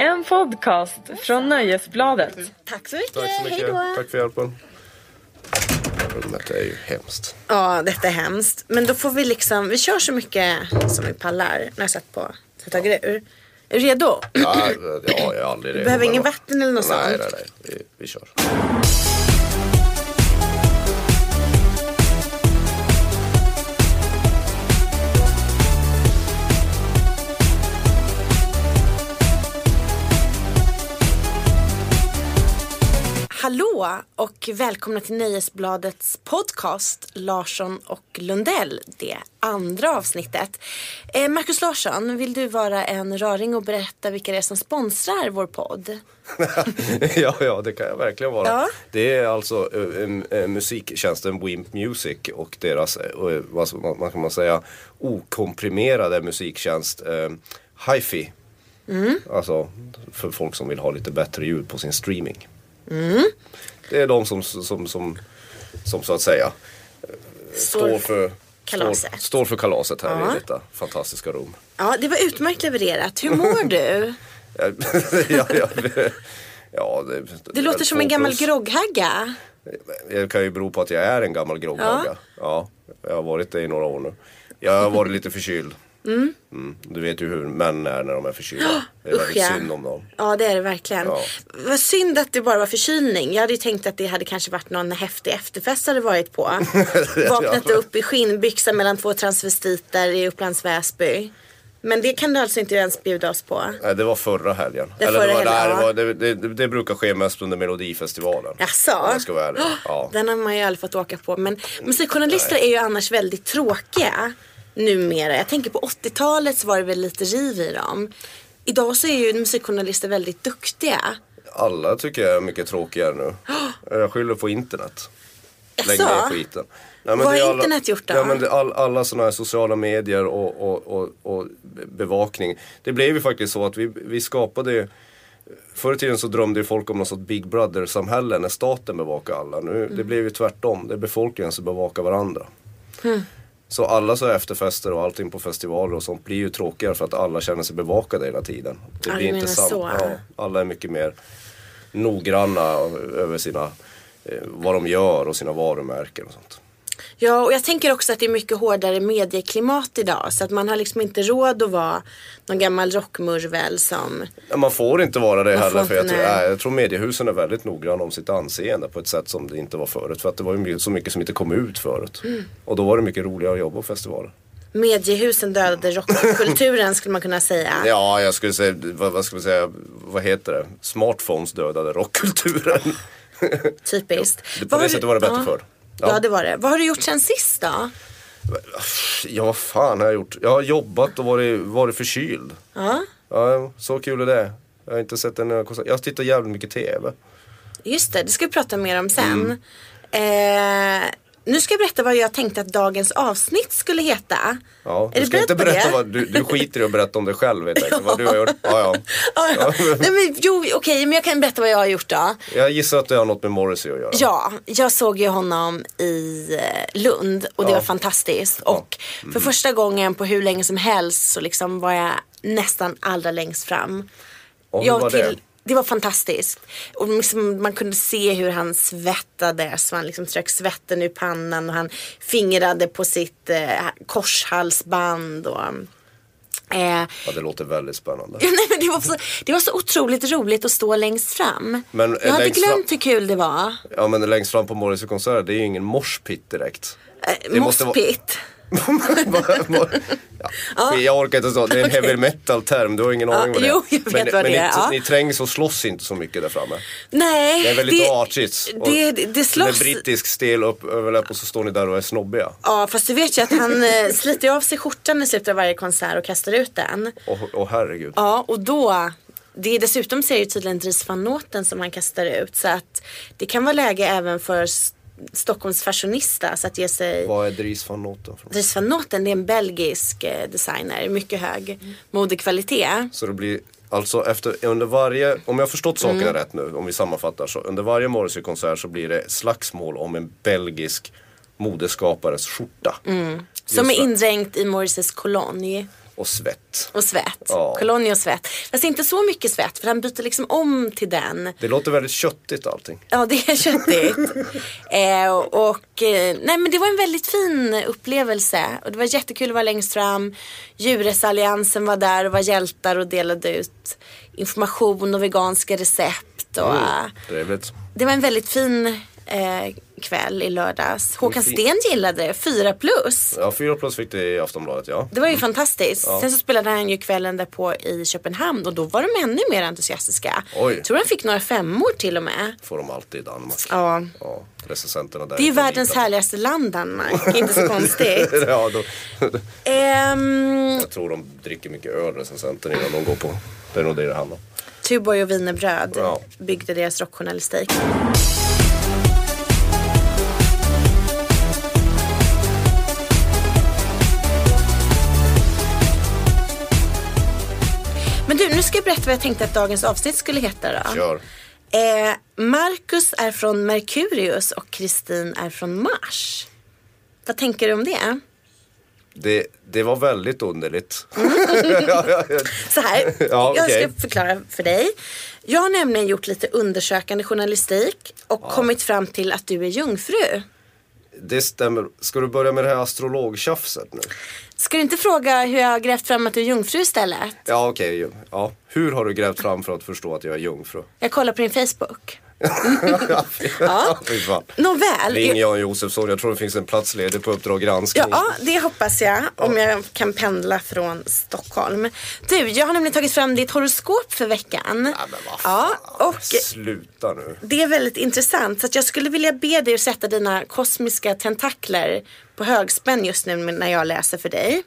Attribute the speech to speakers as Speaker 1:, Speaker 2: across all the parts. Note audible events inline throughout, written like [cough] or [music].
Speaker 1: En podcast från Nöjesbladet.
Speaker 2: Tack så mycket.
Speaker 3: Tack så mycket.
Speaker 2: Hej då.
Speaker 3: Tack för hjälpen. Rummet är ju hemskt.
Speaker 2: Ja, detta är hemskt. Men då får vi liksom, vi kör så mycket som vi pallar. Har jag sett på så jag tagit ur. Är du redo?
Speaker 3: Ja, ja, jag är aldrig redo.
Speaker 2: Behöver
Speaker 3: men-
Speaker 2: ingen vatten eller något
Speaker 3: Nej,
Speaker 2: sånt?
Speaker 3: nej, nej. Vi, vi kör.
Speaker 2: Hallå och välkomna till Nöjesbladets podcast Larsson och Lundell, det andra avsnittet. Eh, Marcus Larsson, vill du vara en raring och berätta vilka det är som sponsrar vår podd? [laughs]
Speaker 3: ja, ja, det kan jag verkligen vara.
Speaker 2: Ja.
Speaker 3: Det är alltså äh, musiktjänsten Wimp Music och deras, äh, vad, vad kan man säga, okomprimerade musiktjänst äh, Hi-Fi.
Speaker 2: Mm.
Speaker 3: Alltså för folk som vill ha lite bättre ljud på sin streaming.
Speaker 2: Mm.
Speaker 3: Det är de som, som, som, som så att säga äh, står för
Speaker 2: kalaset.
Speaker 3: Står, står för kalaset här
Speaker 2: Ja.
Speaker 3: i detta fantastiska rum.
Speaker 2: Ja, det var utmärkt levererat. Hur mår du? [laughs]
Speaker 3: ja, ja, ja, det,
Speaker 2: Du låter som en gammal grogghagga.
Speaker 3: Det kan ju bero på att jag är en gammal grogghagga. Ja. jag har varit det i några år nu. Jag har varit lite förkyld. Mm, Du vet ju hur män är när de är förkylda. [gasps] Det är
Speaker 2: Usch,
Speaker 3: väldigt
Speaker 2: ja.
Speaker 3: synd om dem.
Speaker 2: Ja, det är det verkligen.
Speaker 3: Ja.
Speaker 2: Vad synd att det bara var förkylning. Jag hade ju tänkt att det hade kanske varit någon häftig efterfest hade varit på. [laughs] Vaknat upp i skinnbyxa mellan två transvestiter i Upplands Väsby. Men det kan du alltså inte ens bjuda oss på.
Speaker 3: Nej, det var förra helgen.
Speaker 2: Det
Speaker 3: Eller
Speaker 2: förra
Speaker 3: det, var,
Speaker 2: helgen,
Speaker 3: nej, det,
Speaker 2: ja.
Speaker 3: var, det, det, det brukar ske mest under Melodifestivalen.
Speaker 2: Jaså?
Speaker 3: Ska vara ärlig. [gasps] Ja.
Speaker 2: Den har man ju aldrig fått åka på. Men musikjournalister är ju annars väldigt tråkiga numera. Jag tänker på 80-talet så var det väl lite riv i dem. Idag så är ju musikjournalister väldigt duktiga.
Speaker 3: Alla tycker jag är mycket tråkigare nu. [gasps] Jag skyller på internet. Lägg ner skiten. Nej,
Speaker 2: Vad har internet gjort då?
Speaker 3: Ja, men all, alla sådana här sociala medier och, och, och, och bevakning. Det blev ju faktiskt så att vi, vi skapade Förr i tiden så drömde ju folk om något sorts Big Brother-samhälle när staten bevakar alla. Nu,
Speaker 2: Mm.
Speaker 3: Det blev ju tvärtom. Det är befolkningen som bevakar varandra.
Speaker 2: Hmm.
Speaker 3: Så alla så efterfester och allting på festivaler och sånt blir ju tråkigare för att alla känner sig bevakade hela tiden. Det blir inte
Speaker 2: så.
Speaker 3: Ja, alla är mycket mer noggranna över sina, eh, vad de gör och sina varumärken och sånt.
Speaker 2: Ja, och jag tänker också att det är mycket hårdare medieklimat idag. Så att man har liksom inte råd att vara någon gammal rockmurvel som...
Speaker 3: Ja, man får inte vara det
Speaker 2: Man
Speaker 3: heller för jag, tror,
Speaker 2: nej.
Speaker 3: jag tror mediehusen är väldigt noggranna om sitt anseende på ett sätt som det inte var förut. För att det var ju så mycket som inte kom ut förut.
Speaker 2: Mm.
Speaker 3: Och då var det mycket roligare att jobba på festivaler.
Speaker 2: Mediehusen dödade rockkulturen skulle man kunna säga. [laughs]
Speaker 3: Ja, jag skulle säga, vad, vad ska vi säga, vad heter det? Smartphones dödade rockkulturen.
Speaker 2: Typiskt. [laughs]
Speaker 3: På
Speaker 2: Vad har
Speaker 3: det sättet var det bättre
Speaker 2: ja.
Speaker 3: förr.
Speaker 2: Ja. det var det. Vad har du gjort sen sist då?
Speaker 3: Ja, vad fan har jag gjort? Jag har jobbat och varit, varit förkyld.
Speaker 2: Ja,
Speaker 3: Ja, så kul är det. Jag har inte sett en konsert. Jag har tittat jävligt mycket TV.
Speaker 2: just det. Det ska vi prata mer om sen.
Speaker 3: Mm.
Speaker 2: Eh, nu ska jag berätta vad jag tänkte att dagens avsnitt skulle heta.
Speaker 3: Ja, du ska inte berätta vad, du, du skiter i att berätta om dig själv vet jag. Vad du har gjort. Ja, ja. [laughs]
Speaker 2: Ja, ja. [laughs] Nej, men, jo, okej, men jag kan berätta vad jag har gjort då.
Speaker 3: Jag gissar att det har något med Morrissey att göra.
Speaker 2: Ja, jag såg ju honom i eh, Lund och det var fantastiskt. Och för första gången på hur länge som helst så liksom var jag nästan allra längst fram.
Speaker 3: Och hur
Speaker 2: Jag
Speaker 3: var det?
Speaker 2: Det var fantastiskt. Och liksom, man kunde se hur han svettades. Han liksom strök svetten ur pannan och han fingrade på sitt eh, korshalsband. Och, eh,
Speaker 3: Ja, det låter väldigt spännande.
Speaker 2: Ja, [laughs] nej, men det, var så, det var så otroligt roligt att stå längst fram.
Speaker 3: Men, eh,
Speaker 2: jag hade glömt
Speaker 3: fram-
Speaker 2: hur kul det var.
Speaker 3: Ja, men längst fram på Morrissey-konserten, det är ju ingen morspitt direkt.
Speaker 2: Eh, Mospit.
Speaker 3: Ja. Jag orkar inte så, det är en heavy metal-term, du har ingen aning vad det är. men, men
Speaker 2: det är,
Speaker 3: Ni,
Speaker 2: ja.
Speaker 3: ni trängs och slåss inte så mycket där framme.
Speaker 2: Nej.
Speaker 3: Det är väldigt artigt. Och
Speaker 2: Det, det, det slåss.
Speaker 3: Med brittisk stel upp överläpp och så står ni där och är snobbiga.
Speaker 2: Ja, fast du vet ju att han eh, sliter av sig skjortan i slutet av varje konsert och kastar ut den.
Speaker 3: Åh oh, herregud.
Speaker 2: Ja, och då det är dessutom så är det tydligen Dries van Noten som han kastar ut. Så att det kan vara läge även för Stockholms fashionista så att ge sig
Speaker 3: Vad är Dries van Noten?
Speaker 2: Dries van Noten det är en belgisk eh, designer, mycket hög modekvalitet.
Speaker 3: Så det blir alltså efter, under varje, om jag har förstått sakerna
Speaker 2: Mm.
Speaker 3: rätt nu, om vi sammanfattar så, under varje Morrissey-konsert så blir det slagsmål om en belgisk modeskapares skjorta.
Speaker 2: Som
Speaker 3: Just
Speaker 2: är indränkt i Morrises kolonj.
Speaker 3: Och svett.
Speaker 2: Och svett.
Speaker 3: Ja.
Speaker 2: Och svett. Fast inte så mycket svett för han byter liksom om till den.
Speaker 3: Det låter väldigt köttigt allting.
Speaker 2: Ja, det är köttigt. [laughs] eh, och, eh, nej, men det var en väldigt fin upplevelse. Och det var jättekul att vara längst fram. Djurrättsalliansen var där och var hjältar och delade ut information och veganska recept. Och,
Speaker 3: Mm. Trevligt.
Speaker 2: Det var en väldigt fin eh, kväll i lördags. Håkan. Sten gillade det, fyra plus.
Speaker 3: Ja, fyra plus fick det i Aftonbladet ja.
Speaker 2: Det var ju fantastiskt. Sen så spelade han ju kvällen därpå i Köpenhamn och då var de ännu mer entusiastiska.
Speaker 3: Oj.
Speaker 2: Jag tror han fick några femmor till och med.
Speaker 3: Får de alltid i Danmark.
Speaker 2: Ja.
Speaker 3: Ja, recensenterna där.
Speaker 2: Det är ju världens
Speaker 3: lita på.
Speaker 2: härligaste land Danmark. [laughs] Inte så konstigt. [laughs]
Speaker 3: ja, då,
Speaker 2: Ehm,
Speaker 3: jag tror de dricker mycket öl recensenterna innan de går på. Det är nog det det handlar om.
Speaker 2: Tuborg och wienerbröd
Speaker 3: Ja.
Speaker 2: byggde deras rockjournalistik. Ska jag berätta vad jag tänkte att dagens avsnitt skulle heta då.
Speaker 3: Kör.
Speaker 2: Eh, Marcus är från Merkurius och Kristin är från Mars. Vad tänker du om det?
Speaker 3: Det, det var väldigt underligt. [laughs]
Speaker 2: Så här, [laughs]
Speaker 3: Ja,
Speaker 2: jag ska förklara för dig. Jag har nämligen gjort lite undersökande journalistik och kommit fram till att du är jungfru.
Speaker 3: Det stämmer. Ska du börja med det här astrologtjafset nu?
Speaker 2: Ska du inte fråga hur jag har grävt fram att du är jungfru istället?
Speaker 3: Ja, okej. Ja. Hur har du grävt fram för att förstå att jag är jungfru?
Speaker 2: Jag kollar på din Facebook.
Speaker 3: Ja. [laughs]
Speaker 2: Nåväl.
Speaker 3: Ring Jan Josefsson, jag tror det finns en plats ledig på Uppdrag granskning.
Speaker 2: Ja, det hoppas jag. Om jag kan pendla från Stockholm. Du, jag har nämligen tagit fram ditt horoskop för veckan.
Speaker 3: Ja, men vad
Speaker 2: Ja, och
Speaker 3: Sluta nu.
Speaker 2: det är väldigt intressant. Så att jag skulle vilja be dig att sätta dina kosmiska tentakler på högspänn just nu när jag läser för dig.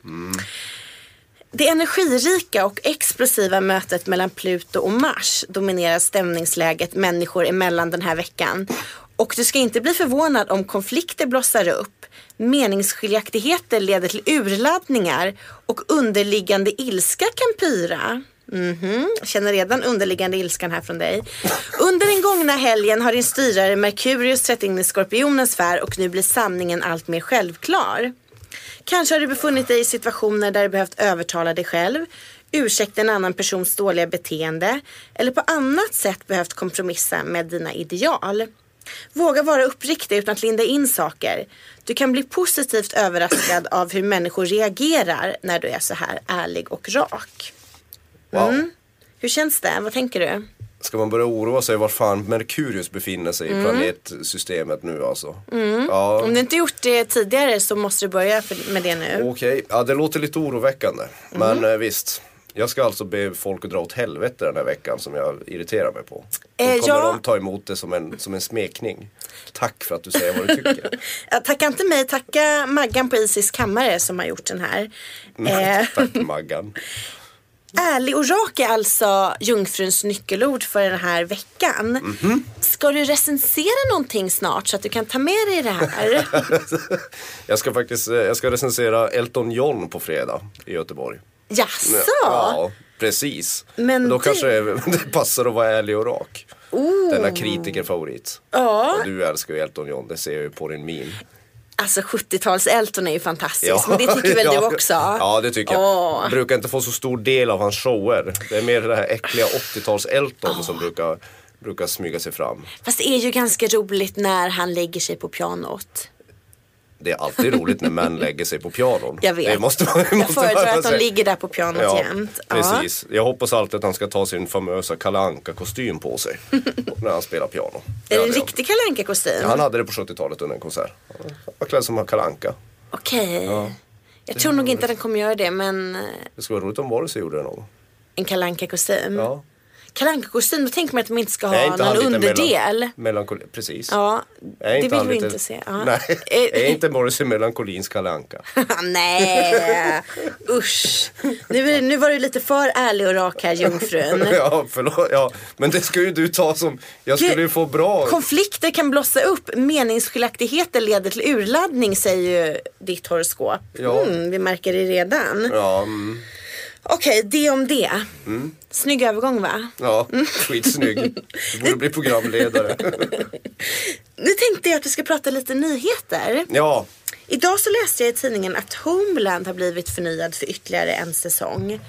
Speaker 2: Det energirika och explosiva mötet mellan Pluto och Mars dominerar stämningsläget människor emellan den här veckan. Och du ska inte bli förvånad om konflikter blossar upp, meningsskiljaktigheter leder till urladdningar och underliggande ilska kan pyra. Mhm, -hmm. känner redan underliggande ilskan här från dig. Under den gångna helgen har din styrare Merkurius trätt in i skorpionens sfär och nu blir sanningen allt mer självklar. Kanske har du befunnit dig i situationer där du behövt övertala dig själv, ursäkta en annan persons dåliga beteende eller på annat sätt behövt kompromissa med dina ideal. Våga vara uppriktig utan att linda in saker. Du kan bli positivt överraskad av hur människor reagerar när du är så här ärlig och rak.
Speaker 3: Wow.
Speaker 2: Mm. Hur känns det? Vad tänker du?
Speaker 3: Ska man börja oroa sig var fan Merkurius befinner sig i planetsystemet nu alltså? Ja,
Speaker 2: Om du inte gjort det tidigare så måste du börja med det nu.
Speaker 3: okej. Ja, det låter lite oroväckande.
Speaker 2: Mm.
Speaker 3: Men eh, visst. Jag ska alltså be folk att dra åt helvete den här veckan som jag irriterar mig på. Då
Speaker 2: Eh,
Speaker 3: kommer
Speaker 2: ja.
Speaker 3: de ta emot det som en, som en smekning. Tack för att du säger vad du tycker. [laughs]
Speaker 2: Ja, tacka inte mig, tacka Maggan på Isis kammare som har gjort den här. Eh,
Speaker 3: Tack Maggan.
Speaker 2: Ärlig och rak är alltså jungfruns nyckelord för den här veckan. Ska du recensera någonting snart så att du kan ta med dig det här? [laughs]
Speaker 3: Jag ska faktiskt eh, jag ska recensera Elton John på fredag i Göteborg.
Speaker 2: Jaså?
Speaker 3: Ja, precis.
Speaker 2: Men
Speaker 3: Då
Speaker 2: det-
Speaker 3: kanske [laughs] det, passar att vara ärlig och rak. Denna kritikerfavorit.
Speaker 2: Ja,
Speaker 3: Och du älskar ju Elton John, det ser jag ju på din min.
Speaker 2: Alltså 70-tals-Elton är ju fantastisk. Men det tycker väl [laughs]
Speaker 3: ja.
Speaker 2: du också?
Speaker 3: Ja, det tycker jag.
Speaker 2: Åh.
Speaker 3: Brukar inte få så stor del av hans shower. Det är mer det här äckliga 80-tals-Elton som brukar, brukar smyga sig fram.
Speaker 2: Fast det är ju ganska roligt när han lägger sig på pianot.
Speaker 3: Det är alltid roligt när män lägger sig på pianon.
Speaker 2: Jag vet.
Speaker 3: Det måste, man-
Speaker 2: Jag
Speaker 3: måste
Speaker 2: föredrar
Speaker 3: man
Speaker 2: att de ligger där på pianot
Speaker 3: Ja,
Speaker 2: jämt. Ja.
Speaker 3: precis. Jag hoppas alltid att han ska ta sin famösa Kalle Anka kostym på sig [laughs] när han spelar piano.
Speaker 2: Är det en
Speaker 3: jag.
Speaker 2: riktig Kalle Anka-kostym?
Speaker 3: Ja, Han hade det på 70-talet under en konsert. Han var klädd som Kalle Anka.
Speaker 2: Okej. Jag tror nog inte att den kommer göra det men
Speaker 3: Det skulle vara roligt om Morrissey gjorde det någon
Speaker 2: en Kalle Anka-kostym.
Speaker 3: Ja.
Speaker 2: Kalle Anka-kostym, då tänker man att de inte ska ha
Speaker 3: inte
Speaker 2: någon underdel.
Speaker 3: Melan, melankoli, precis.
Speaker 2: Ja, det vill
Speaker 3: han
Speaker 2: vi inte se. Ja.
Speaker 3: Nej,
Speaker 2: Eh,
Speaker 3: är inte Morrissey melankolins Anka? [laughs]
Speaker 2: Nej, usch. Nu, nu var du lite för ärlig och rak här jungfrun. [laughs]
Speaker 3: ja, förlåt. Ja, men det ska ju du ta som, jag skulle ju få bra.
Speaker 2: Konflikter kan blossa upp, meningsskiljaktigheter leder till urladdning säger ju ditt horoskop.
Speaker 3: Ja.
Speaker 2: Mm, vi märker det redan.
Speaker 3: Ja, mm,
Speaker 2: Okej, det om det. Snygg övergång va?
Speaker 3: ja skitsnygg. Du borde bli programledare.
Speaker 2: Nu tänkte jag att vi ska prata lite nyheter.
Speaker 3: Ja,
Speaker 2: Idag så läste jag i tidningen att Homeland har blivit förnyad för ytterligare en säsong.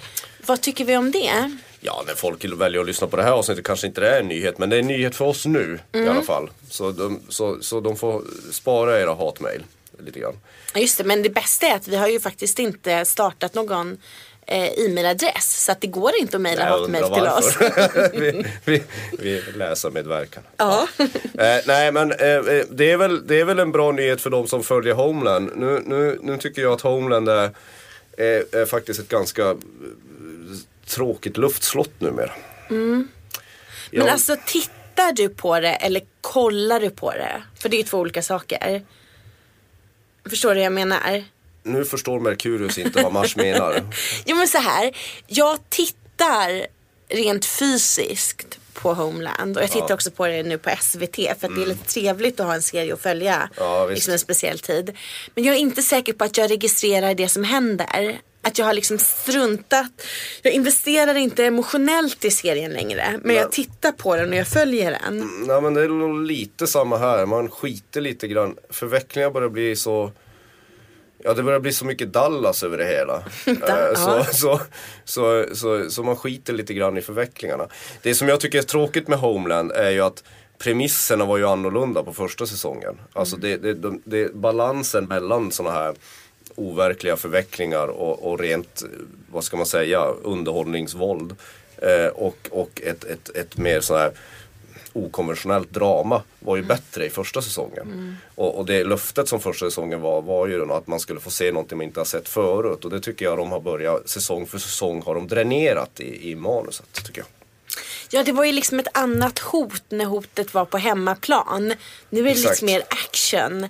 Speaker 2: Vad tycker vi om det?
Speaker 3: Ja, när folk väljer att lyssna på det här avsnittet kanske inte det är en nyhet. Men det är en nyhet för oss nu i alla fall. Så de, så, så de får spara era hatmejl lite grann.
Speaker 2: Just det, men det bästa är att vi har ju faktiskt inte startat någon e-mailadress. Så att det går inte att mejla
Speaker 3: undrar
Speaker 2: till oss. [laughs]
Speaker 3: vi, vi, vi läser medverkan.
Speaker 2: Ja.
Speaker 3: Eh, nej men eh, eh, det, är väl, det är väl en bra nyhet för de som följer Homeland. Nu, nu, nu tycker jag att Homeland är, är, är faktiskt ett ganska eh, tråkigt luftslott numera.
Speaker 2: Men
Speaker 3: Jag-
Speaker 2: alltså tittar du på det eller kollar du på det? För det är ju två olika saker. Förstår du vad jag menar?
Speaker 3: Nu förstår Merkurius inte vad Mars menar. [laughs]
Speaker 2: Jo men så här. Jag tittar rent fysiskt på Homeland och jag tittar också på det nu på SVT för att det är lite trevligt att ha en serie att följa.
Speaker 3: Mm. Ja,
Speaker 2: liksom en speciell tid. Men jag är inte säker på att jag registrerar det som händer. Att jag har liksom struntat. Jag investerar inte emotionellt i serien längre. Men jag tittar på den och jag följer den.
Speaker 3: Nej men det är nog lite samma här. Man skiter lite grann. Förvecklingar börjar bli så Ja det börjar bli så mycket Dallas över det hela. [laughs] Eh, så, så, så, så, så man skiter lite grann i förvecklingarna. Det som jag tycker är tråkigt med Homeland är ju att premisserna var ju annorlunda på första säsongen. Alltså det, det, det, det, balansen mellan sådana här overkliga förvecklingar och, och rent, eh, vad ska man säga, underhållningsvåld. Eh, och och ett, ett, ett mer sån här okonventionellt drama var ju bättre i första säsongen. Och, och det löftet som första säsongen var, var ju att man skulle få se någonting man inte har sett förut. Och det tycker jag de har börjat, säsong för säsong har de dränerat i, i manuset tycker jag.
Speaker 2: Ja det var ju liksom ett annat hot när hotet var på hemmaplan. Nu är det
Speaker 3: Exakt.
Speaker 2: lite mer action.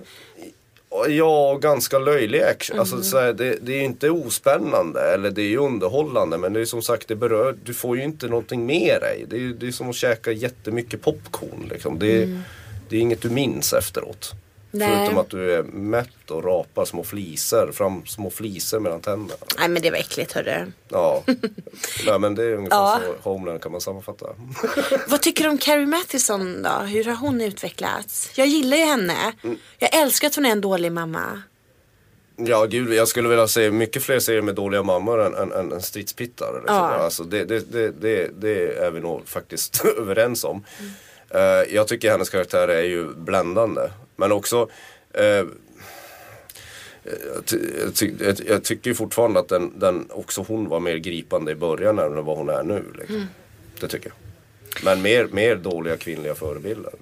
Speaker 3: Ja, ganska löjlig action.
Speaker 2: Mm.
Speaker 3: Alltså, så här, det, det är ju inte ospännande eller det är ju underhållande men det är som sagt det berör, du får ju inte någonting med dig. Det är, det är som att käka jättemycket popcorn liksom. Det, är- det är inget du minns efteråt.
Speaker 2: Mm. Nej.
Speaker 3: Förutom att du är mätt och rapar små flisor, fram små flisor mellan tänderna.
Speaker 2: Nej men det var äckligt hörru.
Speaker 3: Ja, [laughs] Nej, men det är ungefär
Speaker 2: Ja.
Speaker 3: så Homeland kan man sammanfatta. [laughs]
Speaker 2: Vad tycker du om Carrie Mathison då? Hur har hon utvecklats? Jag gillar ju henne.
Speaker 3: Mm.
Speaker 2: Jag älskar att hon är en dålig mamma.
Speaker 3: Ja gud, jag skulle vilja se mycket fler serier med dåliga mammor än, än, än, än stridspittar. Liksom.
Speaker 2: Ja.
Speaker 3: Alltså, det, det, det, det, det är vi nog faktiskt [laughs] överens om. Eh, jag tycker hennes karaktär är ju bländande. Men också eh, jag, ty, jag, ty, jag, jag tycker ju fortfarande att den, den, också hon var mer gripande i början än vad hon är nu. Liksom. Det tycker jag. Men mer, mer dåliga kvinnliga förebilder.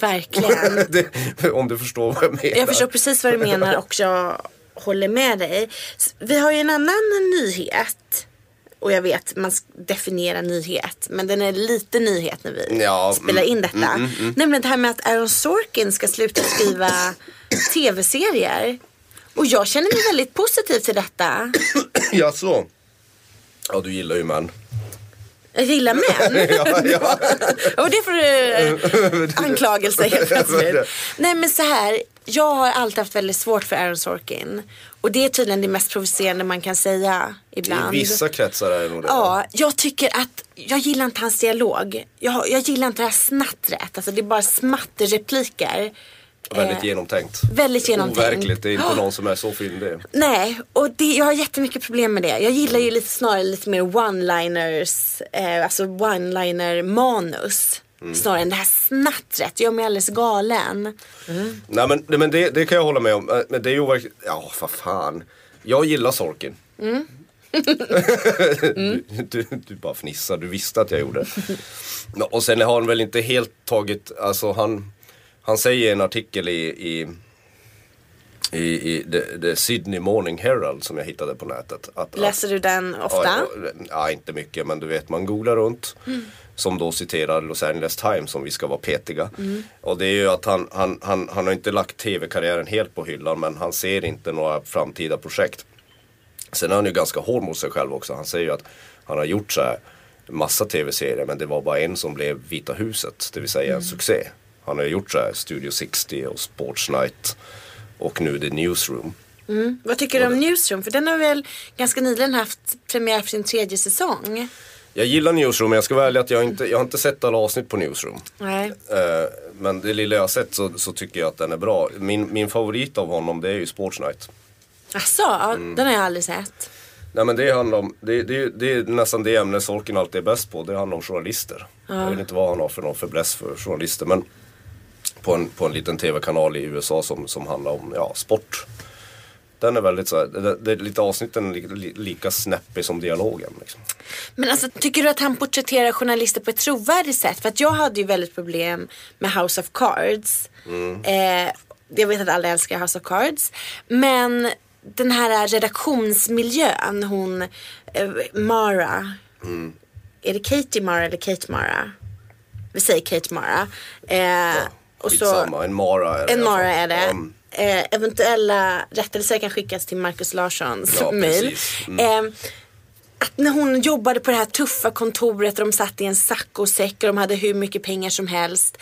Speaker 2: Verkligen. [laughs]
Speaker 3: det, om du förstår vad jag menar.
Speaker 2: Jag förstår precis vad du menar och jag håller med dig. Vi har ju en annan nyhet. Och jag vet, man ska definiera nyhet. Men den är lite nyhet när vi
Speaker 3: Ja,
Speaker 2: spelar in
Speaker 3: mm,
Speaker 2: detta. Nämligen det här med att Aaron Sorkin ska sluta skriva [coughs] tv-serier. Och jag känner mig väldigt positiv till detta.
Speaker 3: Jaså? Ja, du gillar ju män.
Speaker 2: Jag gillar män. [laughs]
Speaker 3: ja, ja.
Speaker 2: Och det får du eh, anklagelser helt [laughs] plötsligt. Nej men så här. Jag har alltid haft väldigt svårt för Aaron Sorkin. Och det är tydligen det mest provocerande man kan säga
Speaker 3: I
Speaker 2: ibland.
Speaker 3: vissa kretsar är det nog det.
Speaker 2: Ja, jag tycker att jag gillar inte hans dialog. Jag, jag gillar inte det här snattret. Alltså det är bara smatterrepliker.
Speaker 3: Väldigt
Speaker 2: Eh,
Speaker 3: genomtänkt.
Speaker 2: väldigt genomtänkt.
Speaker 3: Overkligt, det är inte [gasps] någon som är så fyndig.
Speaker 2: Nej, och det, jag har jättemycket problem med det. Jag gillar ju lite snarare lite mer one-liners, eh, alltså one-liner manus.
Speaker 3: Mm.
Speaker 2: Snarare än det här snattret. Gör mig alldeles galen.
Speaker 3: Nej men, men det, det kan jag hålla med om. Eh, Men det är ju overkligt. Ja, vad fan. Jag gillar Sorkin. [laughs]
Speaker 2: Mm.
Speaker 3: du, du, du bara fnissar, du visste att jag gjorde. [laughs] Och sen har han väl inte helt tagit, alltså han, han säger i en artikel i, i i, i the, the Sydney Morning Herald som jag hittade på nätet. Att,
Speaker 2: Läser du den ofta?
Speaker 3: Ja, ja, inte mycket men du vet man googlar runt.
Speaker 2: Mm.
Speaker 3: Som då citerar Los Angeles Times om vi ska vara petiga. Och det är ju att han, han, han, han har inte lagt tv-karriären helt på hyllan men han ser inte några framtida projekt. Sen är han ju ganska hård mot sig själv också. Han säger ju att han har gjort så här massa tv-serier men det var bara en som blev Vita huset. Det vill säga en succé. Han har ju gjort så här Studio 60 och Sports Night och nu The Newsroom.
Speaker 2: Vad tycker du om Newsroom? För den har väl ganska nyligen haft premiär för sin tredje säsong.
Speaker 3: Jag gillar Newsroom men jag ska vara ärlig att jag inte, jag har inte sett alla avsnitt på Newsroom.
Speaker 2: Nej.
Speaker 3: Eh, men det lilla jag har sett så, så tycker jag att den är bra. Min, min favorit av honom det är ju Sports Night.
Speaker 2: Asså, ja,
Speaker 3: Mm.
Speaker 2: den har jag aldrig sett.
Speaker 3: Nej men det handlar om, det, det, det är nästan det ämne Sorkin alltid är bäst på. Det handlar om journalister. Jag vet inte vad han har för någon fäbless för journalister. Men på en, på en liten tv-kanal i USA som, som handlar om ja, sport. Den är väldigt så här, det, det, lite avsnitten li, li, lika snäppig som dialogen. Liksom.
Speaker 2: Men alltså, tycker du att han porträtterar journalister på ett trovärdigt sätt? För att jag hade ju väldigt problem med House of Cards.
Speaker 3: Mm.
Speaker 2: Eh, jag vet att alla älskar House of Cards. Men den här redaktionsmiljön, hon eh, Mara.
Speaker 3: Mm.
Speaker 2: Är det Katie Mara eller Kate Mara? Vi säger Kate Mara. Eh, och så,
Speaker 3: Skitsamma, en Mara är det.
Speaker 2: en. Mara är det.
Speaker 3: Mm.
Speaker 2: Eh, eventuella rättelser kan skickas till Markus Larssons
Speaker 3: Ja,
Speaker 2: mail.
Speaker 3: Mm.
Speaker 2: Eh, att när hon jobbade på det här tuffa kontoret och de satt i en saccosäck och de hade hur mycket pengar som helst.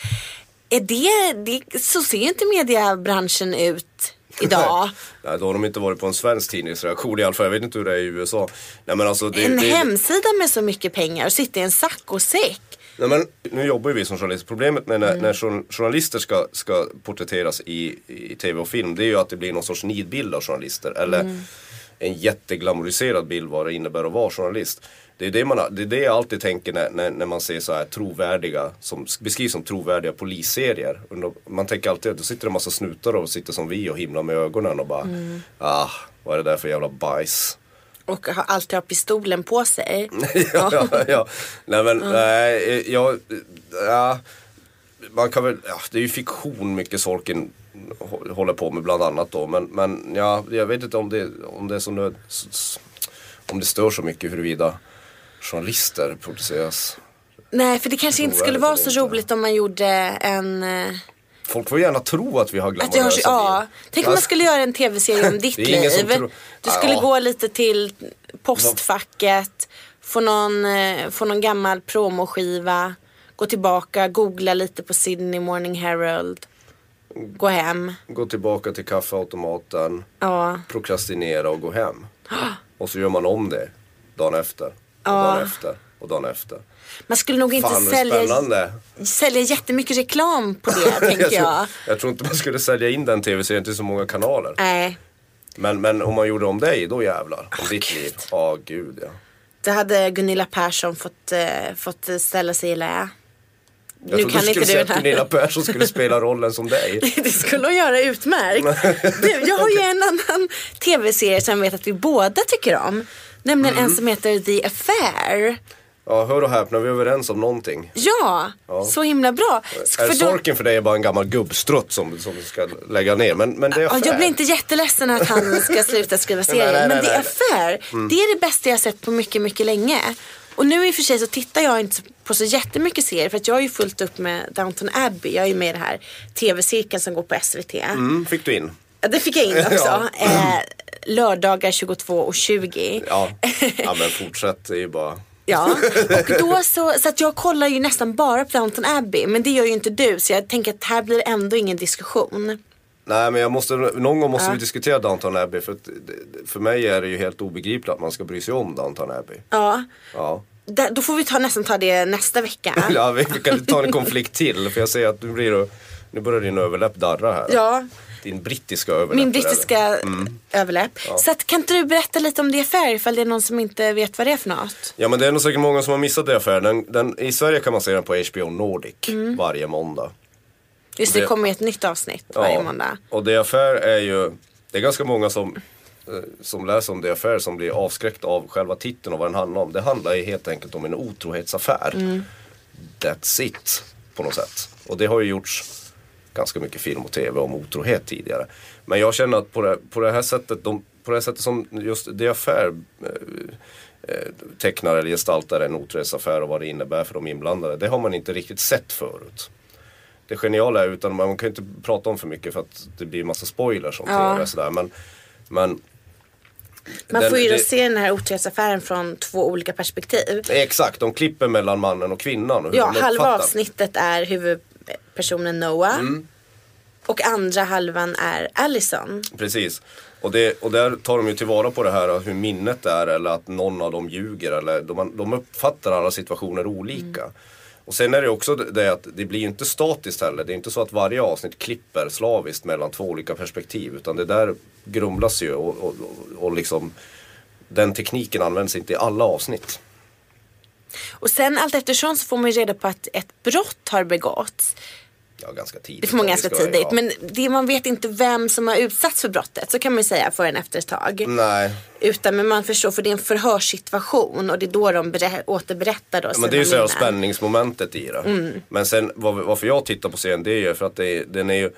Speaker 2: Är det, det så ser inte mediebranschen ut idag. [laughs]
Speaker 3: Nej, då har de inte varit på en svensk tidningsreaktion i alla fall. Jag vet inte hur det är i USA. Nej, men alltså, det,
Speaker 2: en
Speaker 3: det,
Speaker 2: hemsida med så mycket pengar och sitta i en saccosäck.
Speaker 3: Nej, men nu jobbar ju vi som journalister. Problemet med när, när jour- journalister ska, ska porträtteras i, i tv och film det är ju att det blir någon sorts nidbild av journalister. Eller en jätteglamoriserad bild vad det innebär att vara journalist. Det är det, man, det, är det jag alltid tänker när, när, när man ser så här trovärdiga, som beskrivs som trovärdiga polisserier. Man tänker alltid att då sitter det en massa snutar och sitter som vi och himlar med ögonen och bara ah, vad är det där för jävla bajs.
Speaker 2: Och har alltid har pistolen på sig. [laughs]
Speaker 3: ja, ja, ja. Nej men, nej, jag, ja, man kan väl, ja, det är ju fiktion mycket Sorkin hå- håller på med bland annat då. Men, men ja, jag vet inte om det, om det är så nöd, om det stör så mycket huruvida journalister produceras.
Speaker 2: Nej, för det kanske inte skulle vara så
Speaker 3: inte.
Speaker 2: roligt om man gjorde en...
Speaker 3: Folk får gärna tro att vi har
Speaker 2: Att jag
Speaker 3: glamorösa
Speaker 2: ja, tänk om man skulle göra en tv-serie om [laughs] ditt liv.
Speaker 3: tror-
Speaker 2: Du skulle
Speaker 3: Ja.
Speaker 2: gå lite till postfacket, få någon, eh, få någon gammal promoskiva, gå tillbaka, googla lite på Sydney Morning Herald, gå hem.
Speaker 3: Gå tillbaka till kaffeautomaten,
Speaker 2: Ja,
Speaker 3: prokrastinera och gå hem. [gasps] Och så gör man om det dagen efter. Och dagen efter. Och dagen efter.
Speaker 2: Man skulle nog inte
Speaker 3: Fan
Speaker 2: sälja,
Speaker 3: spännande.
Speaker 2: sälja jättemycket reklam på det, [laughs] tänker
Speaker 3: jag,
Speaker 2: jag.
Speaker 3: tror, jag tror inte man skulle sälja in den tv-serien till så många kanaler.
Speaker 2: Nej,
Speaker 3: Men, men om man gjorde om dig, då jävlar. Om ditt
Speaker 2: Gud.
Speaker 3: liv. Ja, gud ja.
Speaker 2: det hade Gunilla Persson fått, eh, fått ställa sig i lä.
Speaker 3: Jag
Speaker 2: Nu kan
Speaker 3: du skulle säga att. Gunilla Persson skulle [laughs] spela rollen som dig.
Speaker 2: Det skulle hon göra utmärkt. [laughs] Du, jag har ju en annan tv-serie som jag vet att vi båda tycker om. Nämligen
Speaker 3: Mm.
Speaker 2: en som heter The Affair.
Speaker 3: Ja, hör och häpna, vi är överens om någonting.
Speaker 2: Ja,
Speaker 3: Ja.
Speaker 2: så himla bra.
Speaker 3: Är
Speaker 2: För då-
Speaker 3: Sorken för dig är bara en gammal gubbstrutt som, som ska lägga ner. Men, men det är
Speaker 2: Ja, jag
Speaker 3: fair.
Speaker 2: blir inte jätteledsen att han ska sluta skriva [laughs] serier. Men
Speaker 3: nej,
Speaker 2: The
Speaker 3: nej.
Speaker 2: Affair, det är det bästa jag har sett på mycket, mycket länge. Och nu i och för sig så tittar jag inte på så jättemycket serier för att jag har ju fullt upp med Downton Abbey. Jag är ju med i det här tv-cirkeln som går på SVT.
Speaker 3: Mm, fick du in.
Speaker 2: Ja, det fick jag in [laughs] också.
Speaker 3: Ja.
Speaker 2: Eh, lördagar 22 och 20.
Speaker 3: Ja, [laughs] ja men fortsätt. Det är ju bara...
Speaker 2: Ja, [laughs] och då så, så att jag kollar ju nästan bara på Downton Abbey. Men det gör ju inte du. Så jag tänker att här blir det ändå ingen diskussion.
Speaker 3: Nej men jag måste, någon gång måste
Speaker 2: Ja.
Speaker 3: vi diskutera Downton Abbey. För, för mig är det ju helt obegripligt att man ska bry sig om Downton Abbey.
Speaker 2: Ja,
Speaker 3: Ja.
Speaker 2: där, då får vi ta, nästan ta det nästa vecka. [laughs]
Speaker 3: Ja, vi vi kan ta en konflikt till för jag ser att nu, blir det, nu börjar din överläpp darra här.
Speaker 2: Ja,
Speaker 3: Din brittiska överläpp.
Speaker 2: min brittiska överläpp. Så att, kan inte du berätta lite om det affär ifall det är någon som inte vet vad det är för något?
Speaker 3: Ja men det är nog säkert många som har missat det affären. Den, den, I Sverige kan man se den på HBO Nordic
Speaker 2: Mm.
Speaker 3: varje måndag.
Speaker 2: Just det,
Speaker 3: Det-
Speaker 2: kommer ett nytt avsnitt varje måndag.
Speaker 3: Och det affär är ju, det är ganska många som, eh, som läser om det affär som blir avskräckta av själva titeln och vad den handlar om. Det handlar ju helt enkelt om en otrohetsaffär.
Speaker 2: Mm.
Speaker 3: That's it, på något sätt. Och det har ju gjorts ganska mycket film och tv om otrohet tidigare. Men jag känner att på det, på det här sättet, de, på det här sättet som just det affär eh, eh, tecknar eller gestaltar en otrohetsaffär och vad det innebär för de inblandade. Det har man inte riktigt sett förut. Det geniala är utan man kan ju inte prata om för mycket för att det blir massa spoilers om
Speaker 2: Ja.
Speaker 3: tv. Sådär. Men, men
Speaker 2: Man
Speaker 3: den-
Speaker 2: får ju
Speaker 3: det-
Speaker 2: se den här otrohetsaffären från två olika perspektiv.
Speaker 3: Exakt, de klipper mellan mannen och kvinnan. Och hur
Speaker 2: Ja, halva avsnittet är huvudpersonen Noah.
Speaker 3: Mm.
Speaker 2: Och andra halvan är Allison.
Speaker 3: Precis. Och, det, och där tar de ju tillvara på det här hur minnet är eller att någon av dem ljuger. Eller de, de uppfattar alla situationer olika. Mm. Och sen är det också det att det blir ju inte statiskt heller. Det är inte så att varje avsnitt klipper slaviskt mellan två olika perspektiv. Utan det där grumlas ju och, och, och liksom den tekniken används inte i alla avsnitt.
Speaker 2: Och sen allt eftersom så får man ju reda på att ett brott har begåtts.
Speaker 3: Ja, ganska tidigt.
Speaker 2: Det får man ganska tidigt. Ja. Men det, man vet inte vem som har utsatts för brottet. Så kan man ju säga förrän efter ett tag.
Speaker 3: Nej.
Speaker 2: Utan men man förstår för det är en förhörssituation och det är då de berä, återberättar då
Speaker 3: ja, men Det är ju så spänningsmomentet i det. Mm. Men sen var, varför jag tittar på serien det är ju för att är, den är ju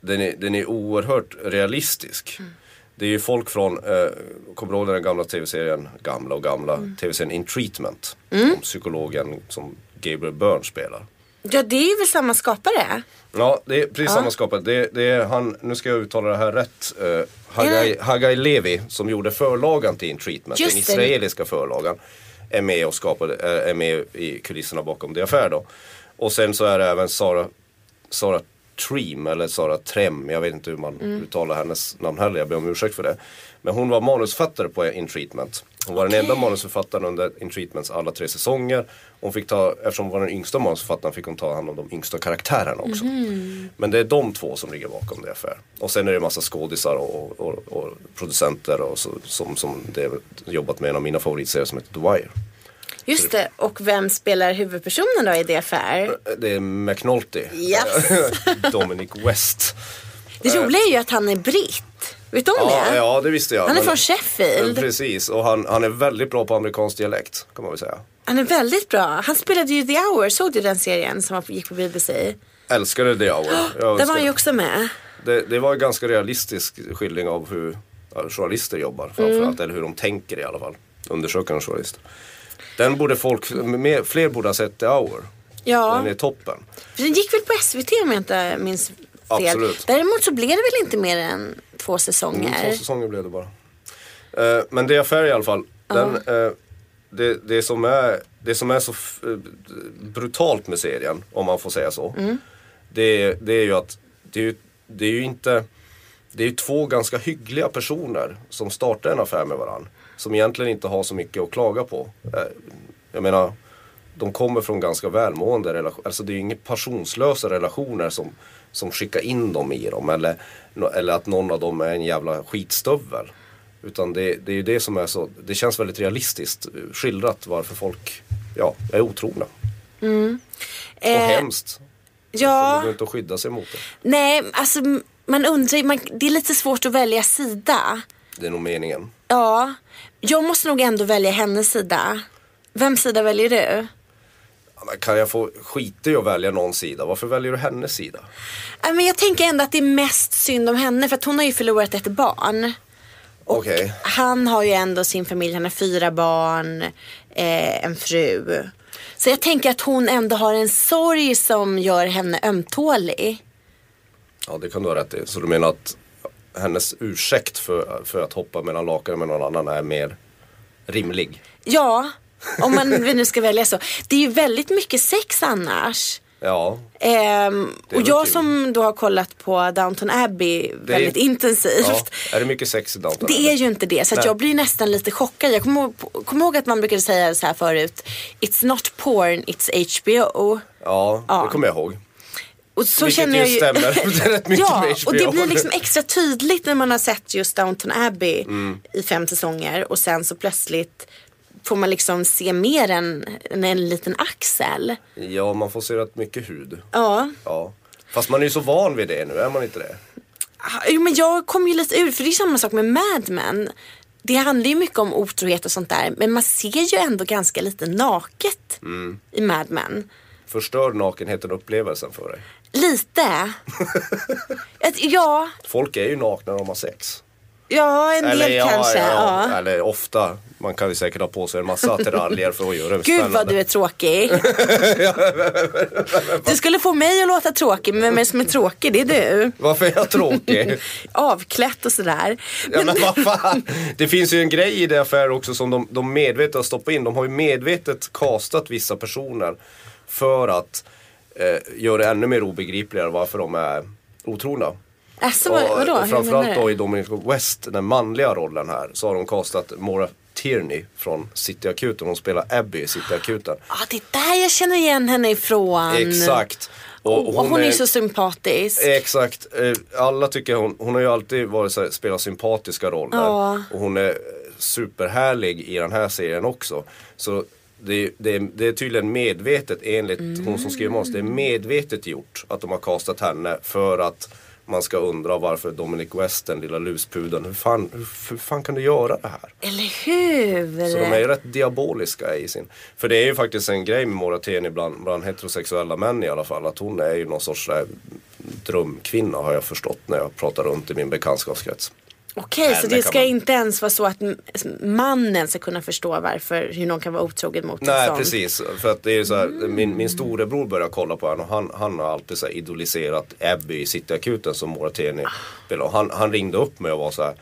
Speaker 3: den är, den är oerhört realistisk. Mm. Det är ju folk från, eh, kommer du ihåg den gamla tv-serien, gamla och gamla, mm. tv-serien In Treatment. Mm. psykologen som Gabriel Byrne spelar.
Speaker 2: Ja det är väl samma skapare?
Speaker 3: Ja det är precis ja. samma skapare. Det, det, är han, nu ska jag uttala det här rätt. Uh, Hagai, Hagai Levi som gjorde förlagan till In Treatment, Just den israeliska förlagan. Är med och skapade, eh, är med i kulisserna bakom The Affair då. Och sen så är det även Sara, Sara Treem eller Sara Trem, jag vet inte hur man mm. uttalar hennes namn heller, jag ber om ursäkt för det. Men hon var manusfattare på In Treatment. Hon var okay. den enda manusförfattaren under In Treatments alla tre säsonger. Hon fick ta, eftersom hon var den yngsta manusförfattaren fick hon ta hand om de yngsta karaktärerna också. Mm. Men det är de två som ligger bakom det affär. Och sen är det en massa skådisar och, och, och, producenter och så, som, som det jobbat med en av mina favoritserier som heter The Wire.
Speaker 2: Just det, och vem spelar huvudpersonen då i det affär?
Speaker 3: Det är McNulty.
Speaker 2: Yes. [laughs]
Speaker 3: Dominic West.
Speaker 2: Det roliga är ju att han är britt. Vet du om
Speaker 3: ja,
Speaker 2: det?
Speaker 3: Ja, det visste jag.
Speaker 2: Han är men, från Sheffield.
Speaker 3: Precis, och han, han är väldigt bra på amerikansk dialekt kan man väl säga.
Speaker 2: Han är väldigt bra. Han spelade ju The Hour, såg du den serien som gick på BBC?
Speaker 3: Älskade The Hour.
Speaker 2: Oh, där var han ju också med.
Speaker 3: Det, det var en ganska realistisk skildring av hur journalister jobbar framförallt. Mm. Eller hur de tänker i alla fall. Undersökande journalister. Den borde folk, fler borde ha sett The Hour. Ja. Den är toppen.
Speaker 2: Den gick väl på SVT om jag inte minns fel. Absolut. Däremot så blev det väl inte mer än två säsonger?
Speaker 3: Mm, två säsonger blev det bara. Uh, men det är affär i alla fall. Den, uh, det, det, som är, det som är så uh, brutalt med serien, om man får säga så. Mm. Det, det är ju att det är, det är ju inte det är två ganska hyggliga personer som startar en affär med varandra. Som egentligen inte har så mycket att klaga på. Jag menar, de kommer från ganska välmående relationer. Alltså det är ju inga passionslösa relationer som, som skickar in dem i dem. Eller, eller att någon av dem är en jävla skitstövel. Utan det, det är ju det som är så, det känns väldigt realistiskt skildrat varför folk ja, är otrogna. Mm. Och eh, hemskt. Ja. Det går inte att skydda sig mot det.
Speaker 2: Nej, alltså man undrar man, det är lite svårt att välja sida.
Speaker 3: Det är nog meningen.
Speaker 2: Ja, jag måste nog ändå välja hennes sida. Vems sida väljer du?
Speaker 3: Kan jag få skita i att välja någon sida? Varför väljer du hennes sida?
Speaker 2: Men jag tänker ändå att det är mest synd om henne för att hon har ju förlorat ett barn. Och okay. han har ju ändå sin familj, han har fyra barn, eh, en fru. Så jag tänker att hon ändå har en sorg som gör henne ömtålig.
Speaker 3: Ja det kan du ha rätt i. Så du menar att hennes ursäkt för, för att hoppa mellan lakanen med någon annan är mer rimlig?
Speaker 2: Ja, om man nu ska välja så. Det är ju väldigt mycket sex annars.
Speaker 3: Ja.
Speaker 2: Ehm, och jag som då har kollat på Downton Abbey väldigt är, intensivt.
Speaker 3: Ja. Är det mycket sex i Downton
Speaker 2: Det är ju inte det. Så jag blir nästan lite chockad. Jag kommer ihåg, kommer ihåg att man brukade säga så här förut. It's not porn, it's HBO.
Speaker 3: Ja, ja. det kommer jag ihåg.
Speaker 2: Och så Vilket känner jag ju
Speaker 3: stämmer [laughs] rätt mycket
Speaker 2: Ja, med HBO. och det blir liksom extra tydligt när man har sett just Downton Abbey mm. i fem säsonger och sen så plötsligt får man liksom se mer än, än en liten axel.
Speaker 3: Ja, man får se rätt mycket hud.
Speaker 2: Ja.
Speaker 3: ja. Fast man är ju så van vid det nu, är man inte det?
Speaker 2: Ah, jo, men jag kom ju lite ur, för det är samma sak med Mad Men. Det handlar ju mycket om otrohet och sånt där, men man ser ju ändå ganska lite naket mm. i Mad Men.
Speaker 3: Förstör nakenheten upplevelsen för dig?
Speaker 2: Lite. [laughs] ja.
Speaker 3: Folk är ju nakna när de har sex.
Speaker 2: Ja, en eller, del ja, kanske. Ja,
Speaker 3: ja. Eller ofta. Man kan ju säkert ha på sig en massa attiraljer för att göra det
Speaker 2: Gud vad du är tråkig. [laughs] du skulle få mig att låta tråkig, men vem som är tråkig? Det är du.
Speaker 3: Varför är jag tråkig? [laughs]
Speaker 2: Avklätt och sådär.
Speaker 3: Ja, men vad fan. Det finns ju en grej i det affär också som de, de medvetet har stoppat in. De har ju medvetet kastat vissa personer för att eh, göra det ännu mer obegripligare varför de är otrogna.
Speaker 2: Alltså,
Speaker 3: Och,
Speaker 2: vadå?
Speaker 3: och framförallt då i Dominic West, den manliga rollen här, så har de castat Maura Tierney från Cityakuten. Hon spelar Abby i Cityakuten.
Speaker 2: Ja, det är där jag känner igen henne ifrån.
Speaker 3: Exakt.
Speaker 2: Och hon, är så sympatisk.
Speaker 3: Exakt. Eh, Alla tycker hon, hon har ju alltid varit så här, spelat sympatiska roller.
Speaker 2: Ja.
Speaker 3: Och hon är superhärlig i den här serien också. Så det, det, det är tydligen medvetet enligt hon som skriver manus. Det är medvetet gjort att de har kastat henne för att man ska undra varför Dominic West, den lilla luspudeln, hur fan, hur, hur fan kan du göra det här?
Speaker 2: Eller hur?
Speaker 3: Så de är ju rätt diaboliska i sin... För det är ju faktiskt en grej med Morateni bland, bland heterosexuella män i alla fall. Att hon är ju någon sorts där, drömkvinna har jag förstått när jag pratar runt i min bekantskapskrets.
Speaker 2: Okej, så
Speaker 3: Henne
Speaker 2: det ska
Speaker 3: man-
Speaker 2: inte ens vara så att mannen ska kunna förstå varför, hur någon kan vara otrogen mot en
Speaker 3: Nej
Speaker 2: sån.
Speaker 3: precis, för att det är så här, min, min storebror började kolla på henne och han, han har alltid så idoliserat Abby i Cityakuten som Morateni spelar. Och Han, han ringde upp mig och var så här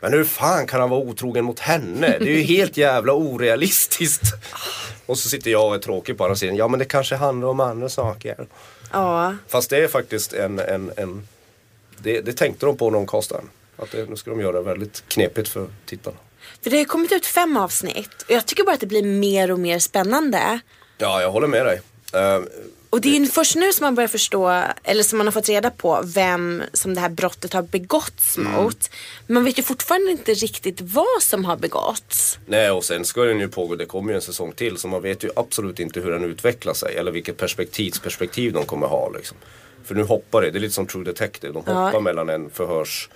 Speaker 3: Men hur fan kan han vara otrogen mot henne? Det är ju helt jävla orealistiskt. [laughs] Och så sitter jag och är tråkig på andra sidan. Ja men det kanske handlar om andra saker.
Speaker 2: Ja.
Speaker 3: Fast det är faktiskt en, en, en det, det tänkte de på när de castade den. Att det, nu ska de göra det väldigt knepigt för tittarna.
Speaker 2: För det har ju kommit ut fem avsnitt. Och jag tycker bara att det blir mer och mer spännande.
Speaker 3: Ja, jag håller med dig. Eh,
Speaker 2: Och det är ju först nu som man börjar förstå, eller som man har fått reda på, vem som det här brottet har begåtts
Speaker 3: Mm.
Speaker 2: mot. Men man vet ju fortfarande inte riktigt vad som har begåtts.
Speaker 3: Nej och sen ska den ju pågå, det kommer ju en säsong till så man vet ju absolut inte hur den utvecklar sig eller vilket perspektivsperspektiv de kommer ha liksom. För nu hoppar det, det är lite som True Detective, de hoppar
Speaker 2: Ja.
Speaker 3: mellan en förhörs